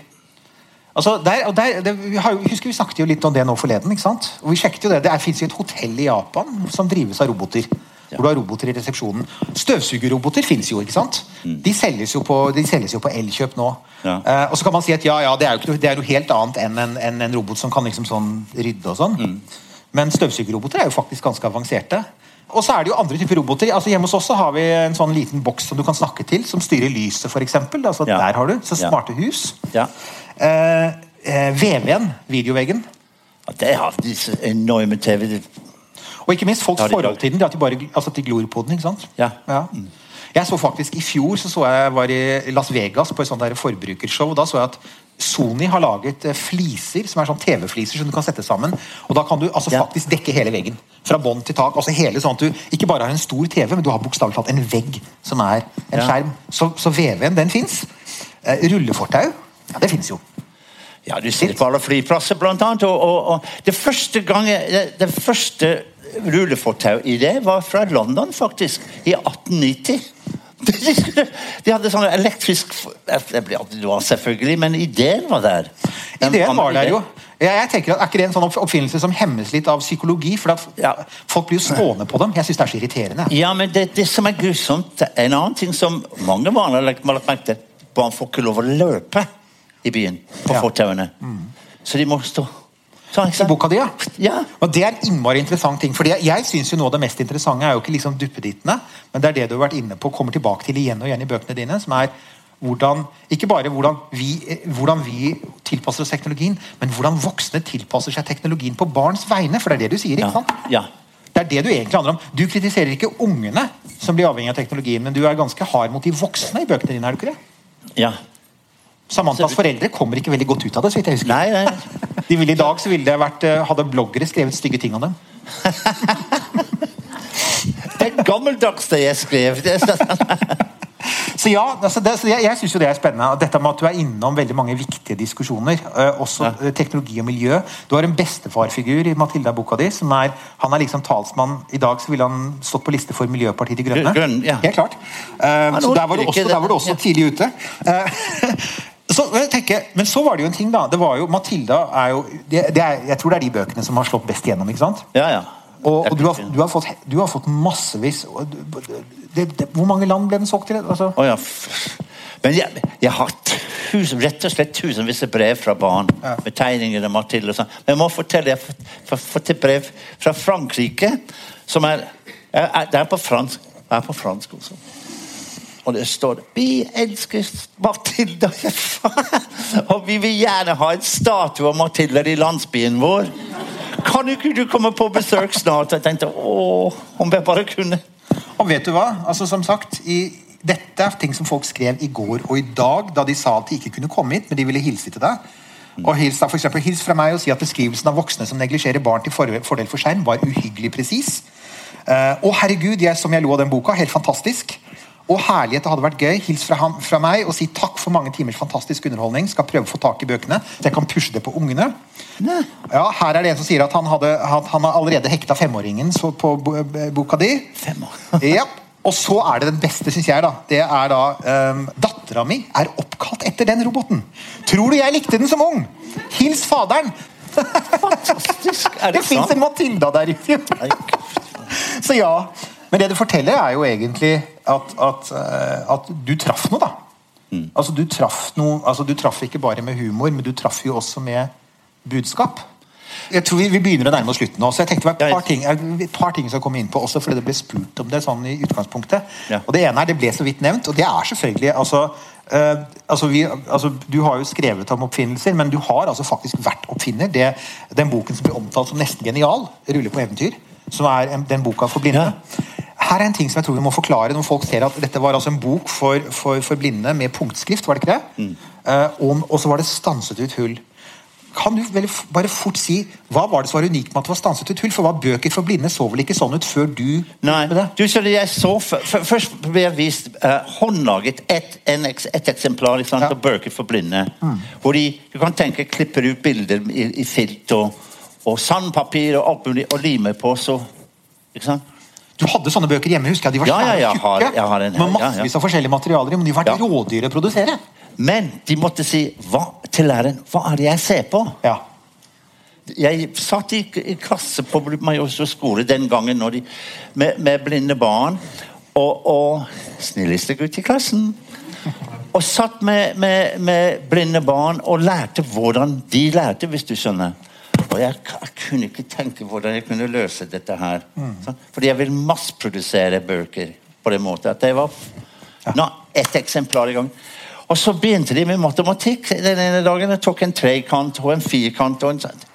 Altså, der, og der, det, vi har, husker Vi snakket jo litt om det nå forleden. ikke sant? Og vi sjekket jo Det Det fins et hotell i Japan som drives av roboter. Hvor du har roboter i resepsjonen. Støvsugerroboter fins jo. ikke sant? De selges jo på, de selges jo på Elkjøp nå. Ja. Uh, og så kan man si at ja, ja, det er jo ikke det er noe helt annet enn en, en, en robot som kan liksom sånn rydde og sånn. Men støvsugerroboter er jo faktisk ganske avanserte. Og så er det jo andre typer roboter. Altså Hjemme hos oss så har vi en sånn liten boks som du kan snakke til, som styrer lyset, f.eks. Altså, Ja. Der har du. Så Ja. smarte hus. ja. Eh, eh, VV-en, videoveggen. Ja, Det har disse enorme TV Og ikke minst folks forhold til den. At de bare altså, de glor på den. ikke sant? Ja. Jeg så faktisk I fjor så, så jeg var i Las Vegas på et sånt der forbrukershow. og Da så jeg at Sony har laget eh, fliser som er sånn TV-fliser som du kan sette sammen. Og Da kan du altså Ja. faktisk dekke hele veggen. Fra bånd til tak. altså hele sånn at Du ikke bare har en stor TV, men du har bokstavelig talt en vegg som er en Ja. skjerm. Så, så VV-en, den fins. Eh, rullefortau, ja, det fins jo. Ja, du ser på alle flyplasser, blant annet. Og, og, og det første gangen, det, det første rullefortau i det var fra London, faktisk. I 1890. De, hadde sånn elektrisk selvfølgelig, men ideen var der. Den Ideen var der jo. Jeg, jeg tenker at Er ikke det en sånn oppfinnelse som hemmes litt av psykologi? For at Ja. Folk blir jo stående på dem. Jeg syns det er så irriterende. Ja, men det, det som er grusomt En annen ting som mange barn har lagt, merke til Barn får ikke lov å løpe. i byen. På Ja. fortauene. Så de må stå I boka di, ja. Ja. Og Det er en innmari interessant ting. fordi Jeg, synes jo Noe av det mest interessante er jo ikke liksom duppedittene, men det er det du har vært inne på, kommer tilbake til igjen og igjen i bøkene dine. som er hvordan, Ikke bare hvordan vi, hvordan vi tilpasser oss teknologien, men hvordan voksne tilpasser seg teknologien på barns vegne. For det er det du sier. ikke Ja. sant? ja. Det er det du egentlig handler om. Du kritiserer ikke ungene som blir avhengig av teknologien, men du er ganske hard mot de voksne i bøkene dine. er du ikke det? ja. Samantas foreldre kommer ikke veldig godt ut av det. så vidt jeg husker. Nei, nei. De ville I dag så ville det vært, eh, hadde bloggere skrevet stygge ting om dem. Det er gammeldags, det jeg skrev. Det sånn- Så ja, altså det, så jeg, jeg syns jo det er spennende. Dette med at du er innom veldig mange viktige diskusjoner. Uh, også Ja. eh, teknologi og miljø. Du har en bestefarfigur i Matilda-boka di. som er, Han er liksom talsmann. I dag så ville han stått på liste for Miljøpartiet De Grønne. Grønn, ja. Helt klart. Uh, så der var, du også, var du også tidlig ute. Eh, så jeg tenker, Men så var det jo en ting, da. det var jo, Matilda er jo det, det er, Jeg tror det er de bøkene som har slått best igjennom. ikke sant? Ja, ja. Og, og du, har, du, har fått, du har fått massevis det, det, Hvor mange land ble den solgt til? Altså? Oh, ja. Men jeg, jeg har tusen, rett og slett tusenvis av brev fra barn Ja. med tegninger av Matilda. sånn. Men jeg må fortelle, jeg har fått- et brev fra Frankrike som er, er Det er på fransk. Er på fransk også. Og det står 'Vi elsker Mathilde'. Og vi vil gjerne ha en statue av Mathilde i landsbyen vår. Kan ikke du komme på besøk snart? Jeg tenkte åh, om jeg bare kunne. Og vet du hva? Altså som sagt i, Dette er ting som folk skrev i går og i dag, da de sa at de ikke kunne komme hit, men de ville hilse til deg. Og hils, for eksempel, hils fra meg og si at beskrivelsen av voksne som neglisjerer barn til fordel for skjerm, var uhyggelig presis. Uh, og herregud, jeg, som jeg lo av den boka, helt fantastisk. Og herlighet, det hadde vært gøy. Hils fra, ham, fra meg og si takk for mange timers fantastisk underholdning. Skal prøve å få tak i bøkene, så jeg kan pushe det på ungene. Ja, Her er det en som sier at han, hadde, at han har allerede hekta femåringen så på boka di. Fem år. ja. Og så er det den beste, syns jeg. da Det er da um, Dattera mi er oppkalt etter den roboten. Tror du jeg likte den som ung? Hils faderen! Fantastisk. Er Det det fins en Matilda der ute. Så ja. Men det du forteller, er jo egentlig at, at, eh, at du traff noe, da. Mm. Altså Du traff noe Altså du traff ikke bare med humor, men du traff jo også med budskap. Jeg tror vi, vi begynner å nærme oss slutten nå, så jeg tenkte det var et par ting, et par ting som kom inn på også, fordi det ble spurt om det sånn i utgangspunktet. Ja. Og Det ene er, det ble så vidt nevnt, og det er selvfølgelig altså, eh, altså, vi, altså Du har jo skrevet om oppfinnelser, men du har altså faktisk vært oppfinner. Det, den boken som ble omtalt som nesten genial, 'Rulle på eventyr', som er en, den boka for blinde. Her er en ting som jeg tror vi må forklare når folk ser at dette var altså en bok for, for, for blinde med punktskrift, var det ikke det? Mm. og, og så var det stanset ut hull. Kan du vel bare fort si Hva var det som var unikt med at det var stanset ut hull? For hva bøker for blinde så vel ikke sånn ut før du Nei, med det? du det jeg så Først ble jeg vist uh, håndlaget et, eks- et eksemplar ikke sant, Ja. av bøker for blinde. Hvor de du kan tenke, klipper ut bilder i, i filt og, og sandpapir og alt mulig og limer på. så ikke sant? Du hadde sånne bøker hjemme, husker jeg. De var Ja, ja, svære og jeg har- jeg har en her, med ja, ja. massevis av forskjellige materialer i, men de var Ja. rådyre å produsere. Men de måtte si hva, til læreren hva er det jeg ser på. Ja. Jeg satt i, i klasse på Majorstua skole den gangen de, med, med blinde barn. Og, og snilleste gutt i klassen. Og satt med, med, med blinde barn og lærte hvordan de lærte, hvis du skjønner. Og jeg, jeg kunne ikke tenke hvordan jeg kunne løse dette her. Sånn? Fordi jeg vil massprodusere bøker på den måten. At det var nå, ett eksemplar i gang. Og så begynte de med matematikk den ene dagen. Jeg tok en trekant og en firkant. og en sånn.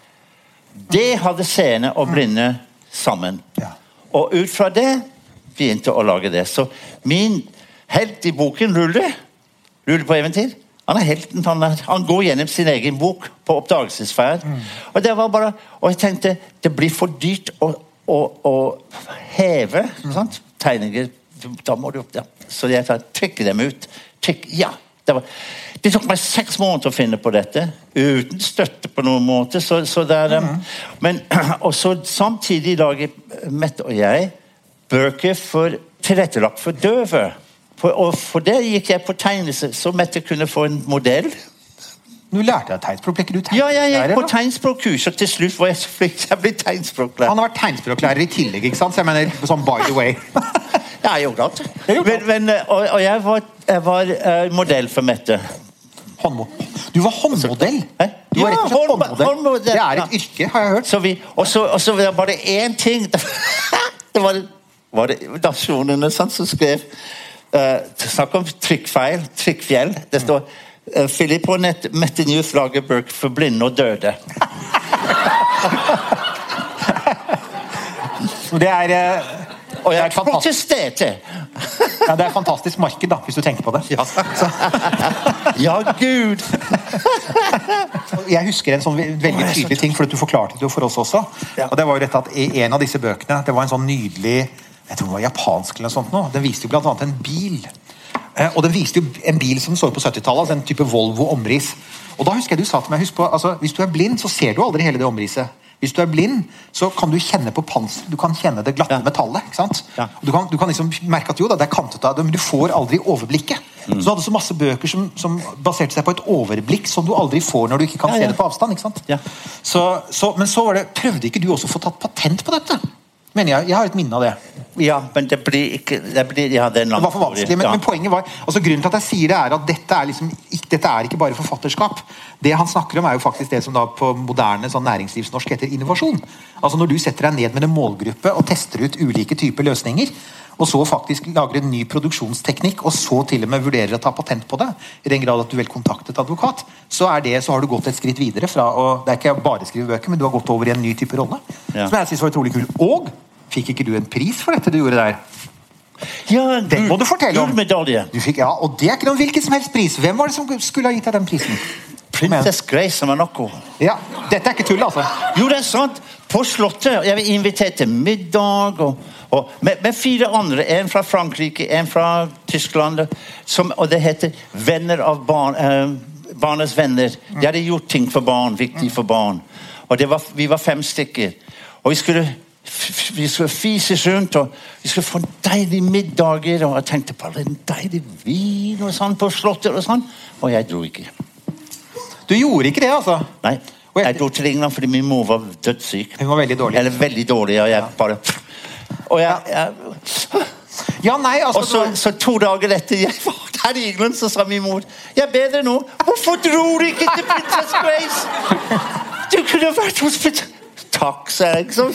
Det hadde seende og blinde sammen. Ja. Og ut fra det begynte å lage det. Så min helt i boken, Rulle, Rulle på eventyr, han er helten. Han, er, han går gjennom sin egen bok på oppdagelsesferd. Og det var bare, og jeg tenkte det blir for dyrt å, å, å heve mm. tegninger. Da må du, ja. Så jeg trykker dem ut. Trykk, ja, det, var, det tok meg seks måneder å finne på dette, uten støtte på noen måte. Så, så der, er, um, men, og så samtidig lager Mette og jeg bøker for, tilrettelagt for døve. For, og for det gikk jeg på tegnelse, så Mette kunne få en modell. Du lærte deg tegnspråk. Ble ikke du Ja, jeg gikk på tegnspråkkurs, og til slutt var jeg så flink jeg ble tegnspråklærer. Han har vært tegnspråklærer i tillegg, ikke sant? Så jeg mener, sånn by the way. Ja, jeg gjorde alt. Men, men, og, og jeg var, jeg var uh, modell for Mette. Håndmo du var håndmodell? Hæ? Du var Ja, rett og slett håndmodell. håndmodell, Det er et yrke, har jeg hørt. Så vi, og så og så var det bare én ting Det var, var det Nasjonene sant, som skrev uh, Snakk om trykkfeil. Trykkfjell. Det står uh, Philip og Mette Newth lager for blinde og døde. Det er, uh, Og jeg protesterte! ja, det er fantastisk marked, da, hvis du tenker på det. Ja, Ja, gud! jeg husker en sånn veldig tydelig ting, for du forklarte det jo for oss også. Ja. Og det var jo dette at I en av disse bøkene Det var en sånn nydelig Jeg tror det var japansk eller noe sånt nå, Den viste jo annet en bil. Eh, og den viste jo en bil som så ut på 70-tallet. Altså en type Volvo omriss. Og da husker jeg du sa til meg husk på, altså, Hvis du er blind, så ser du aldri hele det omrisset. Hvis du er blind, så kan du kjenne på panser, du kan kjenne det glatte Ja. metallet. ikke sant? Ja. Du kan, du kan liksom merke at jo da, det er kantet av det, men du får aldri overblikket. Mm. Så du hadde så masse bøker som, som baserte seg på et overblikk som du aldri får når du ikke kan Ja, se det på avstand. ikke sant? Ja. Så, så, men så var det, prøvde ikke du også å få tatt patent på dette? Mener Jeg jeg har et minne av det. Ja, men det blir ikke det blir, Ja, det Det var for vanskelig, men, Ja. men poenget var altså Grunnen til at jeg sier det, er at dette er, liksom, ikke, dette er ikke bare forfatterskap. Det han snakker om, er jo faktisk det som da på moderne sånn næringslivsnorsk heter innovasjon. Altså Når du setter deg ned med en målgruppe og tester ut ulike typer løsninger, og så faktisk lager en ny produksjonsteknikk, og så til og med vurderer å ta patent på det, i den grad at du vel kontaktet advokat, så, er det, så har du gått et skritt videre fra å Det er ikke bare å skrive bøker, men du har gått over i en ny type rolle. Ja. Som jeg synes var utrolig kul. Og fikk ikke du en pris for dette du gjorde der? Ja, den må du fortelle om. Du fikk, ja, og det er ikke noen hvilken som helst pris. Hvem var det som skulle ha gitt deg den prisen? Prinsess Grace av Monaco. Ja, Dette er ikke tull, altså. Jo, det er sant! På Slottet. Jeg var invitert til middag og, og, med, med fire andre. En fra Frankrike, en fra Tyskland. Som, og det heter 'Venner av barn'. Eh, barnets venner. De hadde gjort ting for barn, viktig for barn. Og det var, vi var fem stykker. Og vi skulle vi skulle fises rundt, og vi skulle få deilige middager. Og jeg tenkte på all den deilige vin og sånn på Slottet og sånn. Og jeg dro ikke. Du gjorde ikke det, altså. Nei. Jeg- Jeg dro til England fordi min mor var dødssyk. Hun var veldig dårlig. Eller veldig dårlig, og jeg bare Og jeg, jeg Ja, nei, altså Og så, så to dager etter jeg var der i England, så sa min mor Jeg er bedre nå. Hvorfor dro du ikke til Princess Grace? Du kunne vært hos Takk, sa jeg. liksom.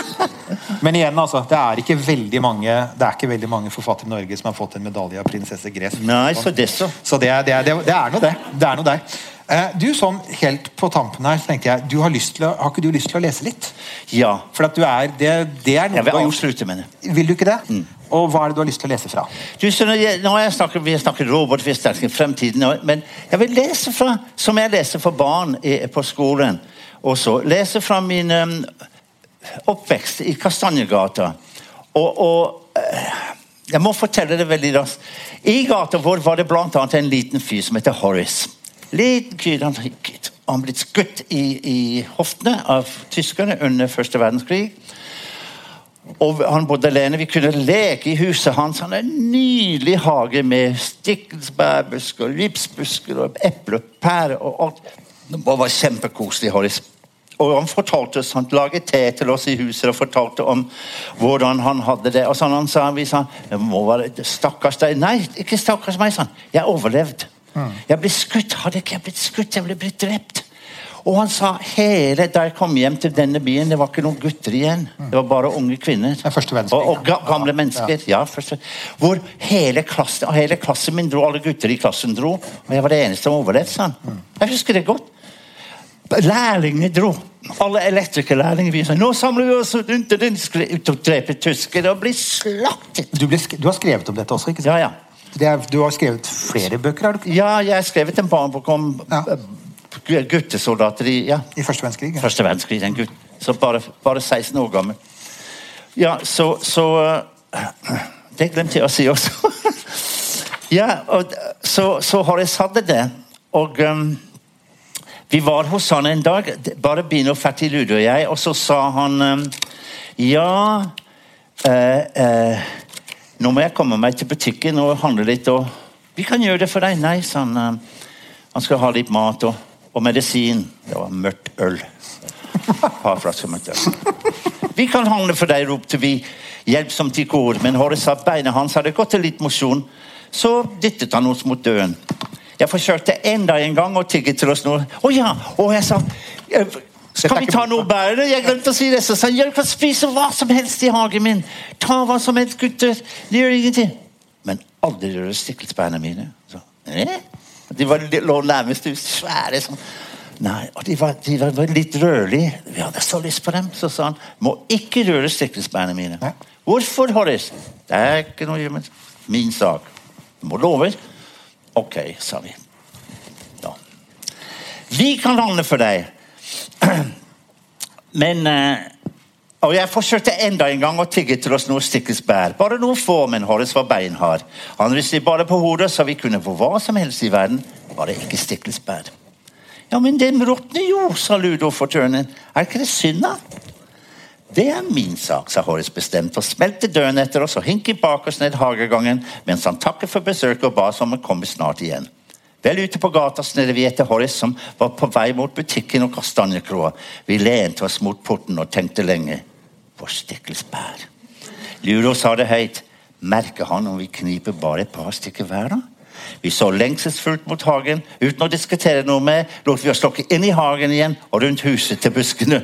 Men igjen, altså. Det er ikke veldig mange Det er ikke veldig mange forfattere i Norge som har fått en medalje av prinsesse Grace. Nei, så det så. Så det er, det, er, det, er, det er noe det. Det er noe der. Eh, Du, sånn helt på tampen her, tenkte jeg du har, lyst til å, har ikke du lyst til å lese litt? Ja. For at du er Det, det er noe Jeg vil avslutte med det. Vil du ikke det? Og hva er det du har lyst til å lese fra? Du, jeg, nå har jeg snakket, Vi har snakket robot, vi fremtiden, men jeg vil lese fra som jeg leser for barn i, på skolen. Også lese fra min um, oppvekst i Kastanjegata. Og, og eh, jeg må fortelle det veldig raskt. I gata vår var det annet en liten fyr som heter Horace. Liten fyr, han han blitt skutt i, i hoftene av tyskerne under første verdenskrig. Og han bodde alene. Vi kunne leke i huset hans. Han har en nydelig hage med stikkelsbærbusker, ripsbusker og epler og pærer og alt. Det var kjempekoselig. Horis. Og han fortalte oss, han laget te til oss i huset og fortalte om hvordan han hadde det. Og sånn han sa, vi sa det må være Stakkars deg. Nei, ikke stakkars meg, sa han. Jeg overlevde. Jeg ble skutt. Hadde ikke jeg blitt skutt, jeg ble blitt drept. Og han sa hele da jeg kom hjem til denne byen, det var ikke noen gutter igjen. Det var bare unge kvinner. Er Og, og ga, gamle mennesker. Ja, første, hvor hele klassen, hele klassen min dro, alle gutter i klassen dro. Og jeg var det eneste som overlevde, sa han. Jeg husker det godt. Lærlingene dro. Alle elektrikerlærlinger vi sa nå samler vi oss rundt og dreper tyskere og blir slaktet. Du, ble, du har skrevet om dette også, ikke sant? Ja, ja. Det er, du har skrevet flere bøker har du ikke? Ja, jeg har skrevet en barnebok om Ja. eh, guttesoldater i ja, i første verdenskrig. Ja. første verdenskrig. En gutt så bare, bare 16 år gammel. Ja, så, så eh, Det glemte jeg å si også. ja, og så, så jeg satt det. Og um, vi var hos han en dag, bare Bino Fertiludo og jeg, og så sa han um, Ja eh, eh, Nå må jeg komme meg til butikken og handle litt, og vi kan gjøre det for deg. Nei, sa han. eh, Han skal ha litt mat og, og medisin. Det var mørkt øl. Par flasker mørkt øl. Vi kan handle for deg, ropte vi hjelpsomt i kor, men Horisat, beinet hans hadde gått til litt mosjon, så dyttet han oss mot døren. Jeg forsøkte enda en gang å tigge til oss noe. Å ja! Og jeg sa Skal vi ta noe bedre? Jeg glemte å si det. Så sa han jeg kan spise hva som helst i hagen min. Ta hva som helst, gutter. Det gjør ingenting. Men aldri røre stikkelsbærene mine. Så, eh? De var, de lå nærmest svære sånn. Nei, og de var, de var litt rødlige. Vi hadde så lyst på dem. Så sa han må ikke røre stikkelsbærene mine. Hæ? Hvorfor, Horace? Det er ikke noe med min sak. Du må love. Ok, sa vi. Da. Vi kan handle for deg. Men eh, Og jeg forsøkte enda en gang å tigge til oss noe stikkelsbær. Bare noe få, men Horace var beinhard. Han ristet bare på hodet, så vi kunne få hva som helst i verden, bare ikke stikkelsbær. Ja, men den råtner jo, sa Ludo for tørnen. Er ikke det synd, da? Det er min sak, sa Horace bestemt, og smelte døren etter oss og hinket bak oss ned hagegangen mens han takket for besøket og ba oss om å komme snart igjen. Vel ute på gata snudde vi etter Horace, som var på vei mot butikken og kastanjekroa. Vi lente oss mot porten og tenkte lenge. Hvor stikkels bær. Ludo sa det høyt. Merker han om vi kniper bare et par stykker hver, da? Vi så lengselsfullt mot hagen. Uten å diskutere noe mer, lot vi oss lokke inn i hagen igjen og rundt huset til buskene.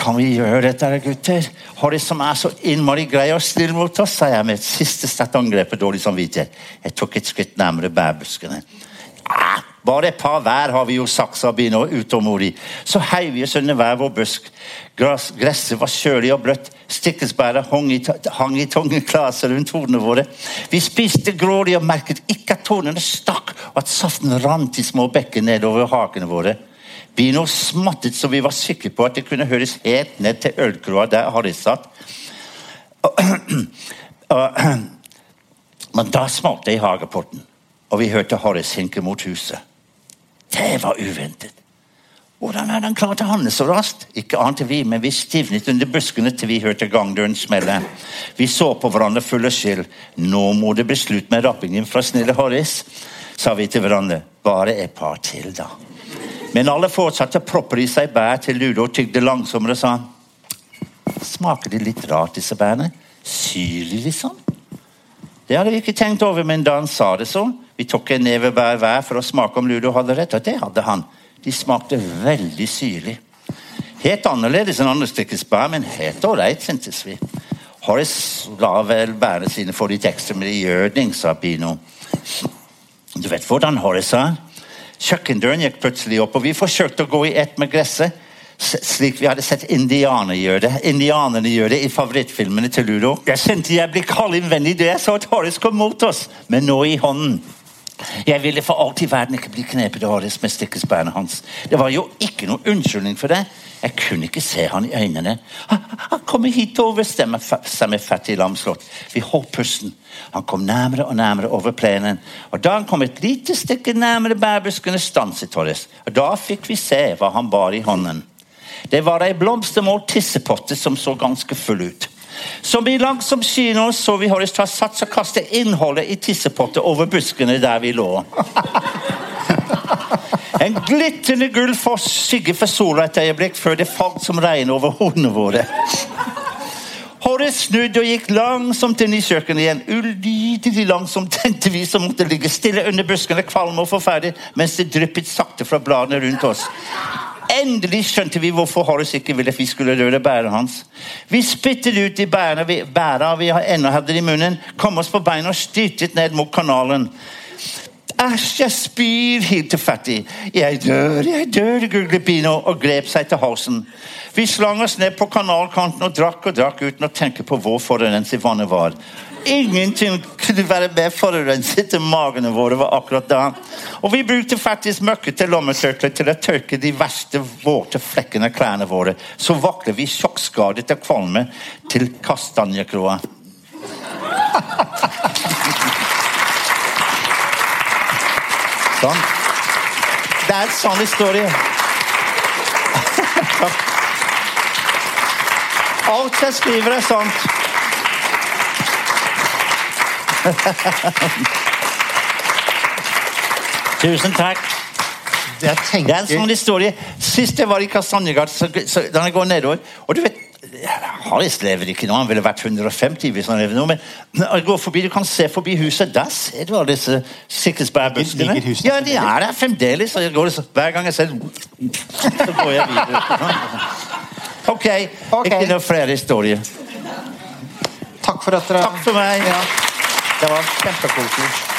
Kan vi gjøre dette, gutter? Horace som er så innmari grei og snill mot oss, sa jeg med et siste sterkt angrep på dårlig samvittighet. Jeg tok et skritt nærmere bærbuskene. Bare et par hver, har vi jo sagt, sa Bino utålmodig. Så heiv vi oss under hver vår busk. Gresset var kjølig og bløtt. Stikkelsbæret hang i, hang i tunge klaser rundt hodene våre. Vi spiste grådig og merket ikke at tornene stakk, og at saften rant i små bekker nedover hakene våre. Bino smattet så vi var sikre på at det kunne høres helt ned til ølkroa der Harry satt. Men da smalt det i hageporten, og vi hørte Horace hinke mot huset. Det var uventet. Hvordan er han klar til å handle så raskt? Ikke ante vi, men vi stivnet under buskene til vi hørte gangdøren smelle. Vi så på hverandre fulle skyld. Nå må det bli slutt med rappingen fra snille Horace, sa vi til hverandre. Bare et par til, da. Men alle fortsatte å proppe i seg bær til Ludo tygde langsommere og sa Smaker de litt rart, disse bærene? Syrlig, liksom? Det hadde vi ikke tenkt over, men da han sa det så Vi tok en neve hver hver for å smake om Ludo hadde rett, og det hadde han. De smakte veldig syrlig. Helt annerledes enn andre stykkes bær, men helt ålreit, syntes vi. Horace la vel bærene sine få litt ekstra med gjødning, sa Pino. Du vet hvordan Horace er. Kjøkkendøren gikk plutselig opp, og vi forsøkte å gå i ett med gresset. Slik vi hadde sett indianerne gjøre det Indianerne gjør det i favorittfilmene til Ludo. Jeg kjente jeg ble kald innvendig da jeg så at Horace kom mot oss, men nå i hånden. Jeg ville for alt i verden ikke bli knepet av Horace med stikkelsbærene hans. Det var jo ikke noe unnskyldning for det. Jeg kunne ikke se han i øynene. Han, kommer hitover, stemmer seg med fattig lamslått. Vi holdt pusten. Han kom nærmere og nærmere over plenen. Og Da han kom et lite stykke nærmere bærbuskene, stanset Torres. Og Da fikk vi se hva han bar i hånden. Det var ei blomstermål tissepotte som så ganske full ut. Som i langsom kino så vi Horace ta sats og kaste innholdet i tissepotter over buskene der vi lå. En glitrende gull foss skygge for sola et øyeblikk før det falt som regn over hodene våre. Horace snudde og gikk langsomt inn i kjøkkenet igjen. Ulydelig langsomt tenkte vi som måtte ligge stille under buskene, kvalme og forferdelig, mens det dryppet sakte fra bladene rundt oss. Endelig skjønte vi hvorfor Horace ikke ville at vi skulle røre bærene hans. Vi spyttet ut de bærene vi, bæra vi ennå hadde i munnen, kom oss på beina og styrtet ned mot kanalen. Æsj, jeg spyr, hilte Fatty. Jeg dør, jeg dør, gurglet Bino og grep seg til halsen. Vi slang oss ned på kanalkanten og drakk og drakk uten å tenke på hvor forurenset vannet var. Ingenting kunne være mer forurenset enn magene våre var akkurat da. Og vi brukte faktisk møkkete lommetørklær til å tørke de verste våte flekkene av klærne våre. Så vaklet vi sjokkskadet av kvalme til kastanjekroa. Sånn. Det er en sann historie. Alt jeg skriver, er sant. Tusen takk. Jeg Det er en sånn historie. Sist jeg var i Kastanjegard, så, så, da jeg går nedover Og du vet, Harris lever ikke nå, han ville vært 150 hvis han lever nå. Men når jeg går forbi, du kan se forbi huset. Der ser du alle disse sikkelsbærbuskene. Ja, de er der fremdeles. Og jeg går, så, hver gang jeg ser så går jeg videre. Ok, Ok. ikke noe flere historier. Takk for at dere Takk for meg. Ja. Det var kjempekoselig.